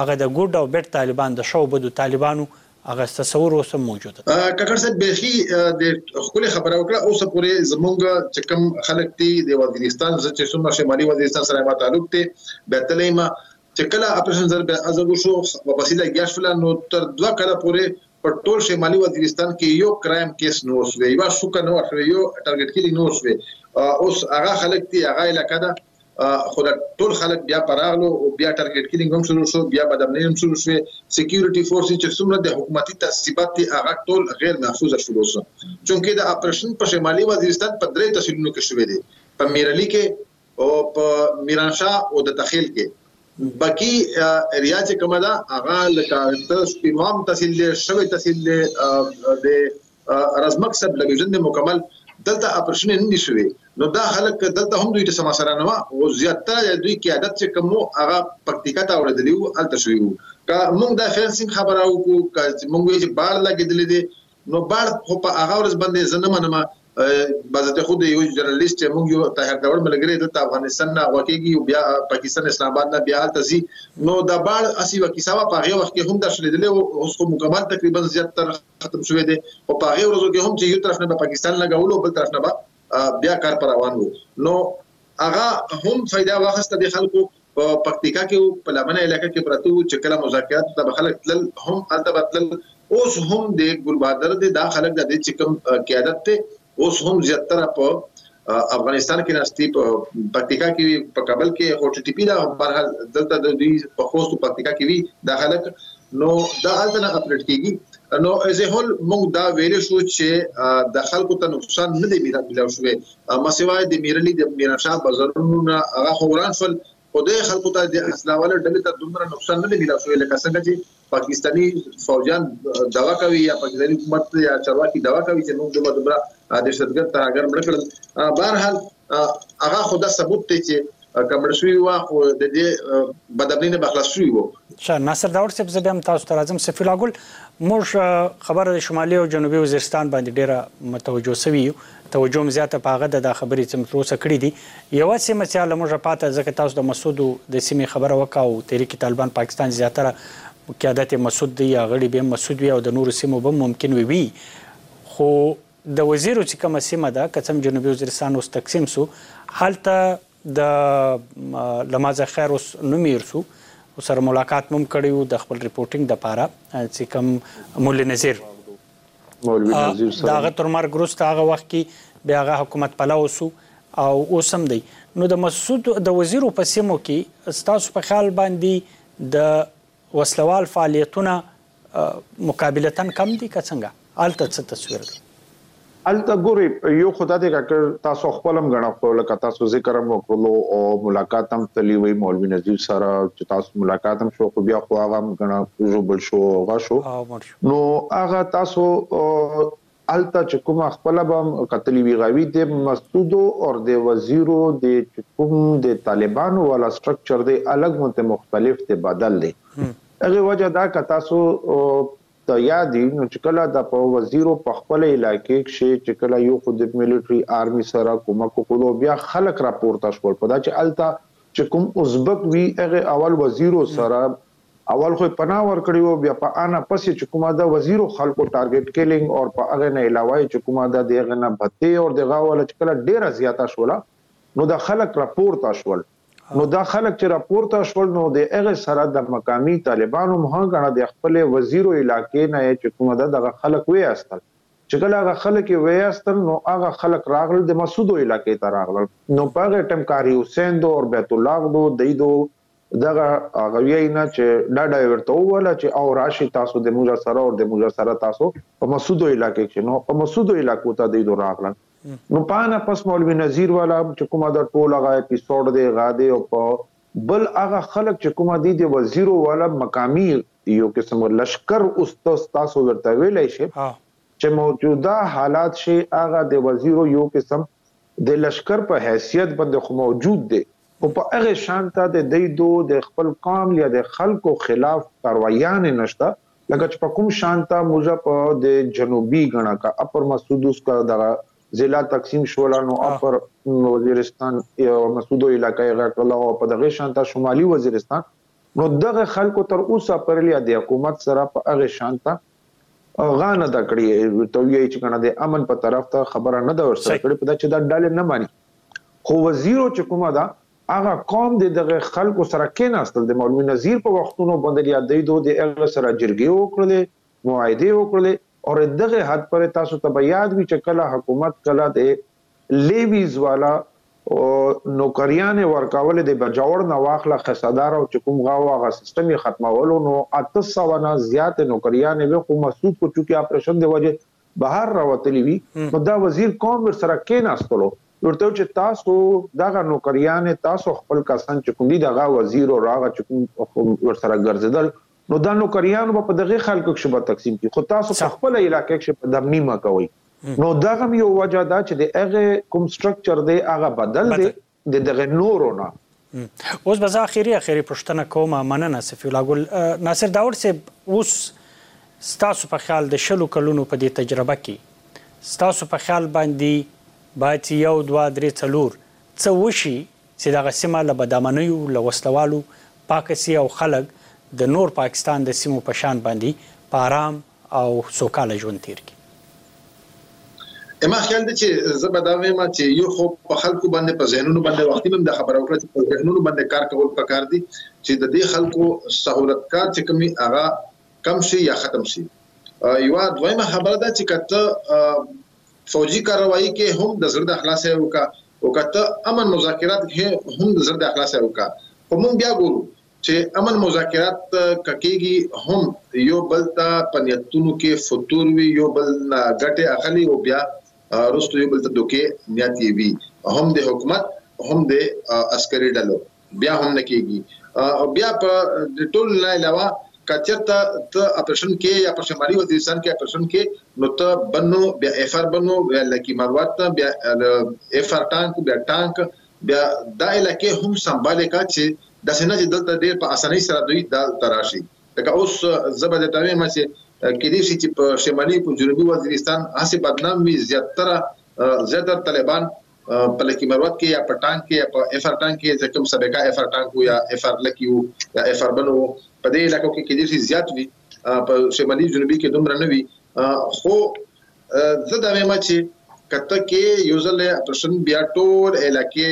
هغه د ګوډ او بډ طالبان د ښه او بدو طالبانو هغه تصور اوس هم موجود ده. کاکړ صاحب بیخي دې ښکلې خبره وکړه اوسه پورې زمونږ چې کوم خلک دي د وزیرستان زه چې څومره شمالي وزیرستان سره ما تعلق دی بیتلې ما چې کله اپریشن زر بیا عزب وشو واپسې لګیا شول نو تر دوه کاله پورې په ټول شمالي وزیرستان کې یو کرایم کیس نه وشوی یو شوکه نه وشوی یو ټارګټ کیلینګ نه وشوی اوس هغه خلک دي هغه علاقه ده خو دا ټول خلک بیا پراغلو او بیا ټارګټ کیلینګ هم شروع شو بیا بدامنۍ هم شروع شوې سکیورټي فورس چې څومره د حکومتي تاسیسات دي هغه ټول غیر محفوظ شروع شو چونکه د اپریشن په شمالي وزیرستان په درې تحصیلونو کې شوې دي په میرلی کې او په میرانشاه او د تخیل کې بکی ریا چې کومه ده هغه لکه ته سپیمام تحصیل دی شوی تحصیل دی د رزمک سب ډیویژن دی مکمل دلته اپریشن نه دي شوی نو دا خلک دلته هم دوی ته سم سره نه او زیاتره دوی قیادت چې کوم هغه پکتیکا ته وړدلی وو الته شوی وو که موږ دا فینسینګ خبره وکړو که موږ یې بار لګیدل دي نو بار خو په هغه ورځ باندې زه نه منم بذات خود یو جرنالیست چې موږ یو طاهر داوړ ملګری د افغانستان نه غوکیږي او بیا پاکستان اسلام آباد نه بیا هلته ځي نو د بار اسی وکیسه وا په هغه وخت کې هم درس لیدل او اوس خو مکمل تقریبا زیات تر ختم شوې دي او په هغه ورځو کې هم چې یو طرف نه پاکستان لګولو بل طرف نه بیا کار پر روان وو نو هغه هم فائدہ واخسته د خلکو په پکتیکا کې په لمنه علاقې کې پراته وو چې کله مذاکرات ته خلک تل هم الته بتل اوس هم د ګلبادر د دا خلک د چې کوم قیادت ته اوس هم زیاتره په افغانستان کې ناشتي په پکتیکا کې په کابل کې هوټل ټي پی دا بهر دلته د دوی په خوست پکتیکا کې وی دا خلک نو دا هلته نه اپډیټ کیږي نو از ا هول موږ دا ویل شو چې د خلکو ته نقصان نه دی ملاو شوی مسیوای د میرلی د میرشاه بازارونو نه هغه خوران شول خو د خلکو ته د اسلاواله ډلې ته دومره نقصان نه دی ملاو شوی لکه څنګه چې پاکستانی فوجان دوا کوي یا پاکستانی حکومت یا چارواکي دوا کوي چې موږ دومره دومره د شتګر تر اگر مړ کړل بهر حال هغه خو دا ثبوت دی چې که مړ شوي وه خو د دې بدبنۍ نه به خلاص شوي وو. ښه ناصر داوړ صاحب زه بیا هم تاسو ته راځم. صفي الله ګل موږ خبره د شمالي او جنوبي وزیرستان باندې ډېره متوجه شوي یو، توجه هم زیاته په هغه ده دا خبرې چې موږ تر اوسه کړې دي. یوه سیمه چې له موږ پاته ده ځکه تاسو د مسعودو د سیمې خبره وکړه او تحریک طالبان پاکستان چې زیاتره قیادت یې مسعود دی یا غړي به یې هم مسعود وي او د نورو سیمو به هم ممکن وي وي خو د وزیرو چې کومه سیمه ده که څه هم جنوبي وزیرستان اوس تقسیم سو هلته د له ما ځای خیر اوس نوم هیر سو سره ملاقات مو هم کړی وو د خپل رپورټینګ دپاره چې کوم مولوي نذیر مولوي نذیر سره د هغه تر مرګ وروسته هغه وخت کې بیا هغه حکومت پلو سو او اوس هم دی نو د مسعود د وزیرو په سیمو کې ستاسو په خیال باندې د وسله وال فعالیتونه مقابلتاً کم دي که څنګه؟ هلته څه تصویر دی؟ هلته ګورئ، یو خو دا دی که که تاسو خپل هم ګڼه خو لکه تاسو ذکر هم وکړلو او ملاقات هم تللي وئ مولوي نظیر سره چې تاسو ملاقات هم شو خو بیا خو هغه هم ګڼه ژوبل شو او هغه شو نو هغه تاسو هلته چې کومه خپله به کتلي وي غوي دې مسودو اور دې وزیرو دې چې کوم دې طالبانو والا سټرکچر دې الګ مونته مختلف دې بدل دې هغه وجه دا که تاسو ته یاد وي نو چې کله د په وزیرو په خپل علاقې کې چې کله یو خو د ملټري آرمي سره کومک وکړو بیا خلک راپورته شول په دا چې الته چې کوم ازبک وی هغه اول وزیرو سره اول خو یې پناه ورکړې وو بیا په آنه پسې چې کومه ده وزیرو خلکو ټارګټ کیلینګ اور په هغه نه علاوه یې چې کومه ده د هغه نه بتې اور د غاوله چې کله ډیره زیاته شوله نو دا خلک راپورته شول نو دا خلک چې راپورته شول نو د هغه سره د مقامی طالبانو هم غنه د خپل وزیرو علاقې نه یې چې کومه ده دغه خلک وې استل چې کله هغه خلک یې وې استل نو هغه خلک راغل د مسودو علاقې ته راغلل نو په هغه ټیم کاری حسین دو اور بیت الله دو دای دو دغه هغه ویای نه چې ډاډه یې ورته وویله چې او راشي تاسو د موږ سره او د موږ سره تاسو په مسودو علاقې کې نو په مسودو علاقو ته دوی راغلل نو پانه پس مولوي نذیر والا چې کومه د ټول هغه اپیسوډ دی غاده او په بل هغه خلک چې کومه دي د وزیرو والا مقامی یو قسم لشکر اوستاس تاسو ورته ویلای شي چې موجوده حالات شي هغه د وزیرو یو قسم د لشکر په حیثیت باندې خو موجود دی خو په هغه شان ته د دی دو د خپل قام یا د خلکو خلاف کاروایانې نشته لکه چې په کوم شان ته موږ په د جنوبی ګڼه که اپر مسعود اوس که دغه ضلع تقسیم شوله نو اپر وزیرستان مسعود علاقه یې غکړله او په دغه شان ته شمالی وزیرستان نو دغه خلکو تر اوسه پرلیا د حکومت سره په هغه شان ته غانه د کړی ته وی چې کنه د امن په طرف ته خبره نه دا ورسره کړی په دا چې دا ډاله نه مانی خو وزیر او چې کومه دا هغه قوم د دغه خلکو سره کېناستل د مولوی نذیر په وختونو باندې یادې دوه د هغه سره جرګې وکړلې معاهده وکړلې او دغه حد پر تاسو ته یاد وی چې کله حکومت کله د ليويز والا نوکريانې ورکولې د بجوړ نه واخله قصدار او چې کوم غاو هغه سيستم يې ختمولو نو اته سوه نه زياتې نوکريانې وې خو مسعود خو چونکې اپريشن د وجې بهر راوتلي وي نو دا وزير کوم ورسره کيناستلو ورته وي چې تاسو دغه نوکريانې تاسو خپل کسان چې کوم دي دغه وزير او هغه چې کوم ورسره ګرځيدل نو دا نوکريان به په دغه خلکو کښې به تقسيم کړي خو تاسو په خپل علاقه کښې په دمني مه کوئ نو دغه هم يو وجه ده چې د هغه کوم سټرکچر دی هغه بدل دی د دغه نورو نه اوس به زه اخیری اخیری پوښتنه کوم مننه صفی الله ګل ناصر داوړ صاحب اوس ستاسو په خیال د شلو کلونو په دې تجربه کې ستاسو په خیال باندې باید یو دوه درې څلور څه وشي چې دغه سیمه له بدامنیو له وسله والو پاکه شي او خلک د نور پاکستان د سیمو په شان باندې په ارام او سوکاله ژوند تیر کړي. زما خیال دی چې زه به دا ویم چې یو خو په خلکو باندې په ذهنونو باندې واقعي مې دا خبره وکړه چې په ذهنونو باندې کار کول پکار دي چې د دې خلکو سهولت کار چې کومي هغه کم شي یا ختم شي. یوه دویمه خبره دا چې که ته فوجی کارروائی کښې هم د زړه د اخلاصه یې وکړه او که ته امن مذاکرات کښې هم د زړه د اخلاصه یې وکړه خو مونږ بیا ګورو چې امن مذاکرات که کیږی هم یو بل ته په نیتونو کښې فتور وی یو بل نه ګټې اخلی او بیا وروسته یو بل ته دوکې نیت یې وی هم د حکومت هم د عسکری ډلو. بیا هم نه کیږي او بیا په د ټول نه علاوه کچرته ته اپریشن کې یا په شمالي وزیرستان کې اپریشن کې نو ته بنو بیا اف ار بنو بیا لکی مروت بیا اف ار ټانک بیا ټانک بیا دا علاقې هم سمباله کا چې د سینه چې دلته ډیر په اسانۍ سره دوی دا تراشي لکه اوس زبر د توې ما چې کې دي چې په شمالي په جنوبي وزیرستان هسه بدنام وي زیاتره زیاتره طالبان په لکی مروت کې یا په ټانک کې یا په اف ار ټانک کې چې کوم سبقه اف ار ټانک یا اف ار لکی وو یا اف ار بنو په دې علاقو کې کېدې شي زیات وي په شمالي جنوبي کې دومره نه وي خو زه دا وایم چې کته کې یو ځل اپریشن بیا ټول علاقې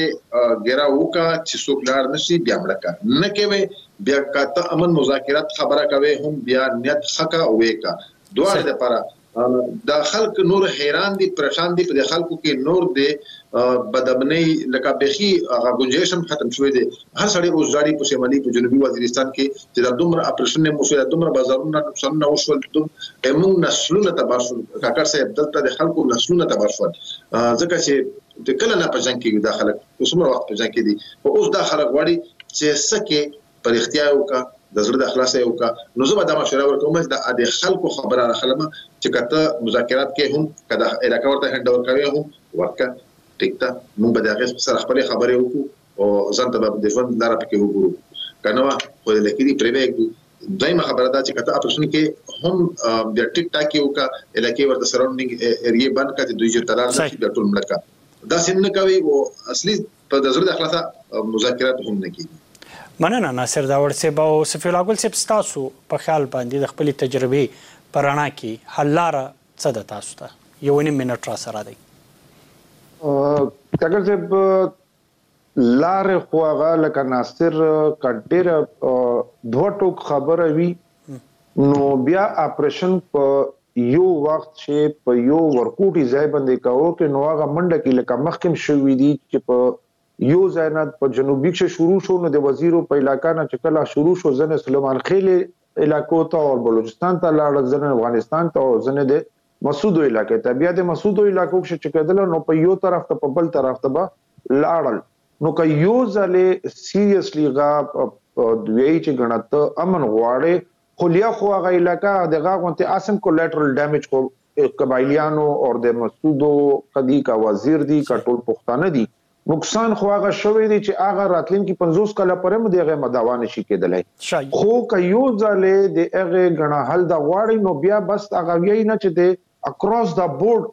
ګرا وکا چې څوک لار نشي بیا مړکا نه کوي بیا کته امن مذاکرات خبره کوي هم بیا نیت خکا وېکا دواړه د پاره دا خلک نور حیران دي پریشان دي په خلکو کې نور دي بدبنۍ لکه بخي هغه ګنجائش هم ختم شوې دي هر سړی اوس ځاړي په شمالي په جنوبي وزیرستان کې چې دا دومره اپریشن مو شو دومره بازارونه نقصان نه وشول دوم موږ نسلونه تباہ شول کاکر صاحب دلته د خلکو نسلونه تباہ شول ځکه چې د کله نه په ځان کې دا خلک اوس مو وخت په ځان کې دي او اوس دا خلک غواړي چې سکه په رښتیا یې وکړه، د زړه د اخلاصه یې وکړه، نو زه به دا مشوره ورکوم چې دا د خلکو خبره راخلم چې که ته مذاکرات کې هم که دا علاقه ورته هینډور کوې هم ورکه ټیک ده موږ به د هغې سره خپلې خبرې وکړو او ځان ته به د ژوند لاره پکې وګورو که نه وه خو د لکیري پرېږدو دویمه خبره دا چې که ته اپریشن کې هم د ټیک ټاک یو کا علاقې ورته سراونډینګ ایریا بند کړه چې دوی چې تلار نشي د ټول ملک دا سم نه کوي او اصلي ته د زړه د اخلاصه مذاکرات هم نه کیږي مننه ناصر داوړ صاحب او صفی الله ګل صاحب تاسو په خیال باندې د خپل تجربه په رڼا کې حل لاره څه ده تاسو ته یو نیم منټ را سره دی ټاکر صاحب لار خو هغه لکه ناصر کډیر دوه ټوک خبره وی نو بیا اپریشن په يو وخت چي په يو ورکوټي ځای باندې کاوه کې نو هغه منډه کې لکه مخکم شوي دي چې په یو ځای نه په جنوبي کې شروع شو نو د وزیرو په علاقې نه چې کله شروع شو ځنه سليمان خېل علاقو ته او بلوچستان ته لاړ ځنه افغانستان ته او ځنه د مسعود علاقې ته بیا د مسعود علاقو کې چې کېدل نو په یو طرف ته په بل طرف ته به لاړل نو که یو ځلې سیریسلی غا دوی چې غنته امن غواړي خلیه خو هغه علاقه د غا غونته اسم کولیټرل ډیمیج خو قبایلیانو او د مسعودو قدی کا وزیر دی کا ټول پښتانه دی نقصان خو هغه شوی دی چې هغه راتلونکي 50 کاله پرې مو دغه مداوا نشي کېدلای خو که یو ځل د هغه غنا حل د غواړي نو بیا بس هغه وی نه چې د اکراس دا بورډ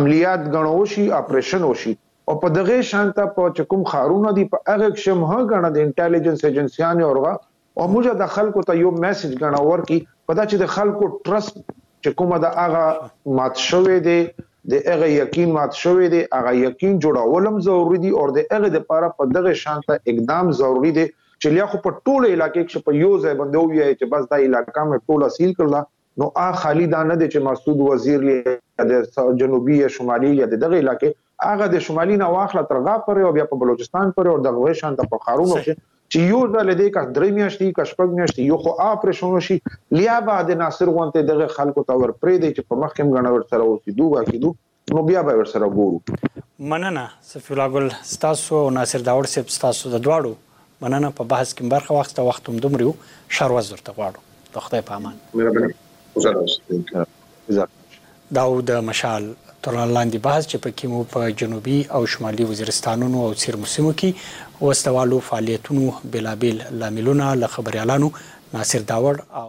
عملیات غنو شي اپریشن وشي او په دغه شانته په چکم خارونه دي په هغه شمه غنه د انټيليجنس ایجنسيانه اورغه او موږ د خلکو ته یو میسج ګڼه ورکی په دا چې د خلکو ټرست چې کومه د هغه مات شوی دی د هغه یقین مات شوی دی هغه یقین جوړولم ضروری دی او د هغه لپاره په دغه شانته اقدام ضروری دی چې لیا خو په ټوله علاقې کې په یو ځای باندې وایي چې بس دا علاقې مې ټوله سیل کړل نو هغه خالي دا نه دی چې مسعود وزیر لري یا د جنوبي یا شمالي یا د دغه علاقې هغه د شمالي نه واخله تر غا پورې او بیا په بلوچستان پورې او دغه شان د په ښارونو صحیح. کې چې یو ځل دې که درې میاشتې وي، که شپږ میاشتې وي، یو خو آپرېشن وشي، لیا به د ناصر غوندې دغه خلکو ته ورپرېږدئ چې په مخکې هم ګڼه ورسره اوسېدو، واکېدو. نو بیا به ورسره ګورو. مننه صفی الله ګل ستاسو او ناصر داوړ صیب ستاسو د دواړو مننه په بحث کې مو برخه واخیسته وخت هم دومره و ښه ورځ درته غواړو د خدای په امان. مهرباني خوشحاله اوسئ جزاک الله خیر. دا و د مشال توران لاندې بحث چې پکې مو په جنوبي او شمالي وزیرستانونو او څېرمو سیمو کې وسله والو فعالیتونو بېلابېل لاملونه له خبریالانو ناصر داوړ او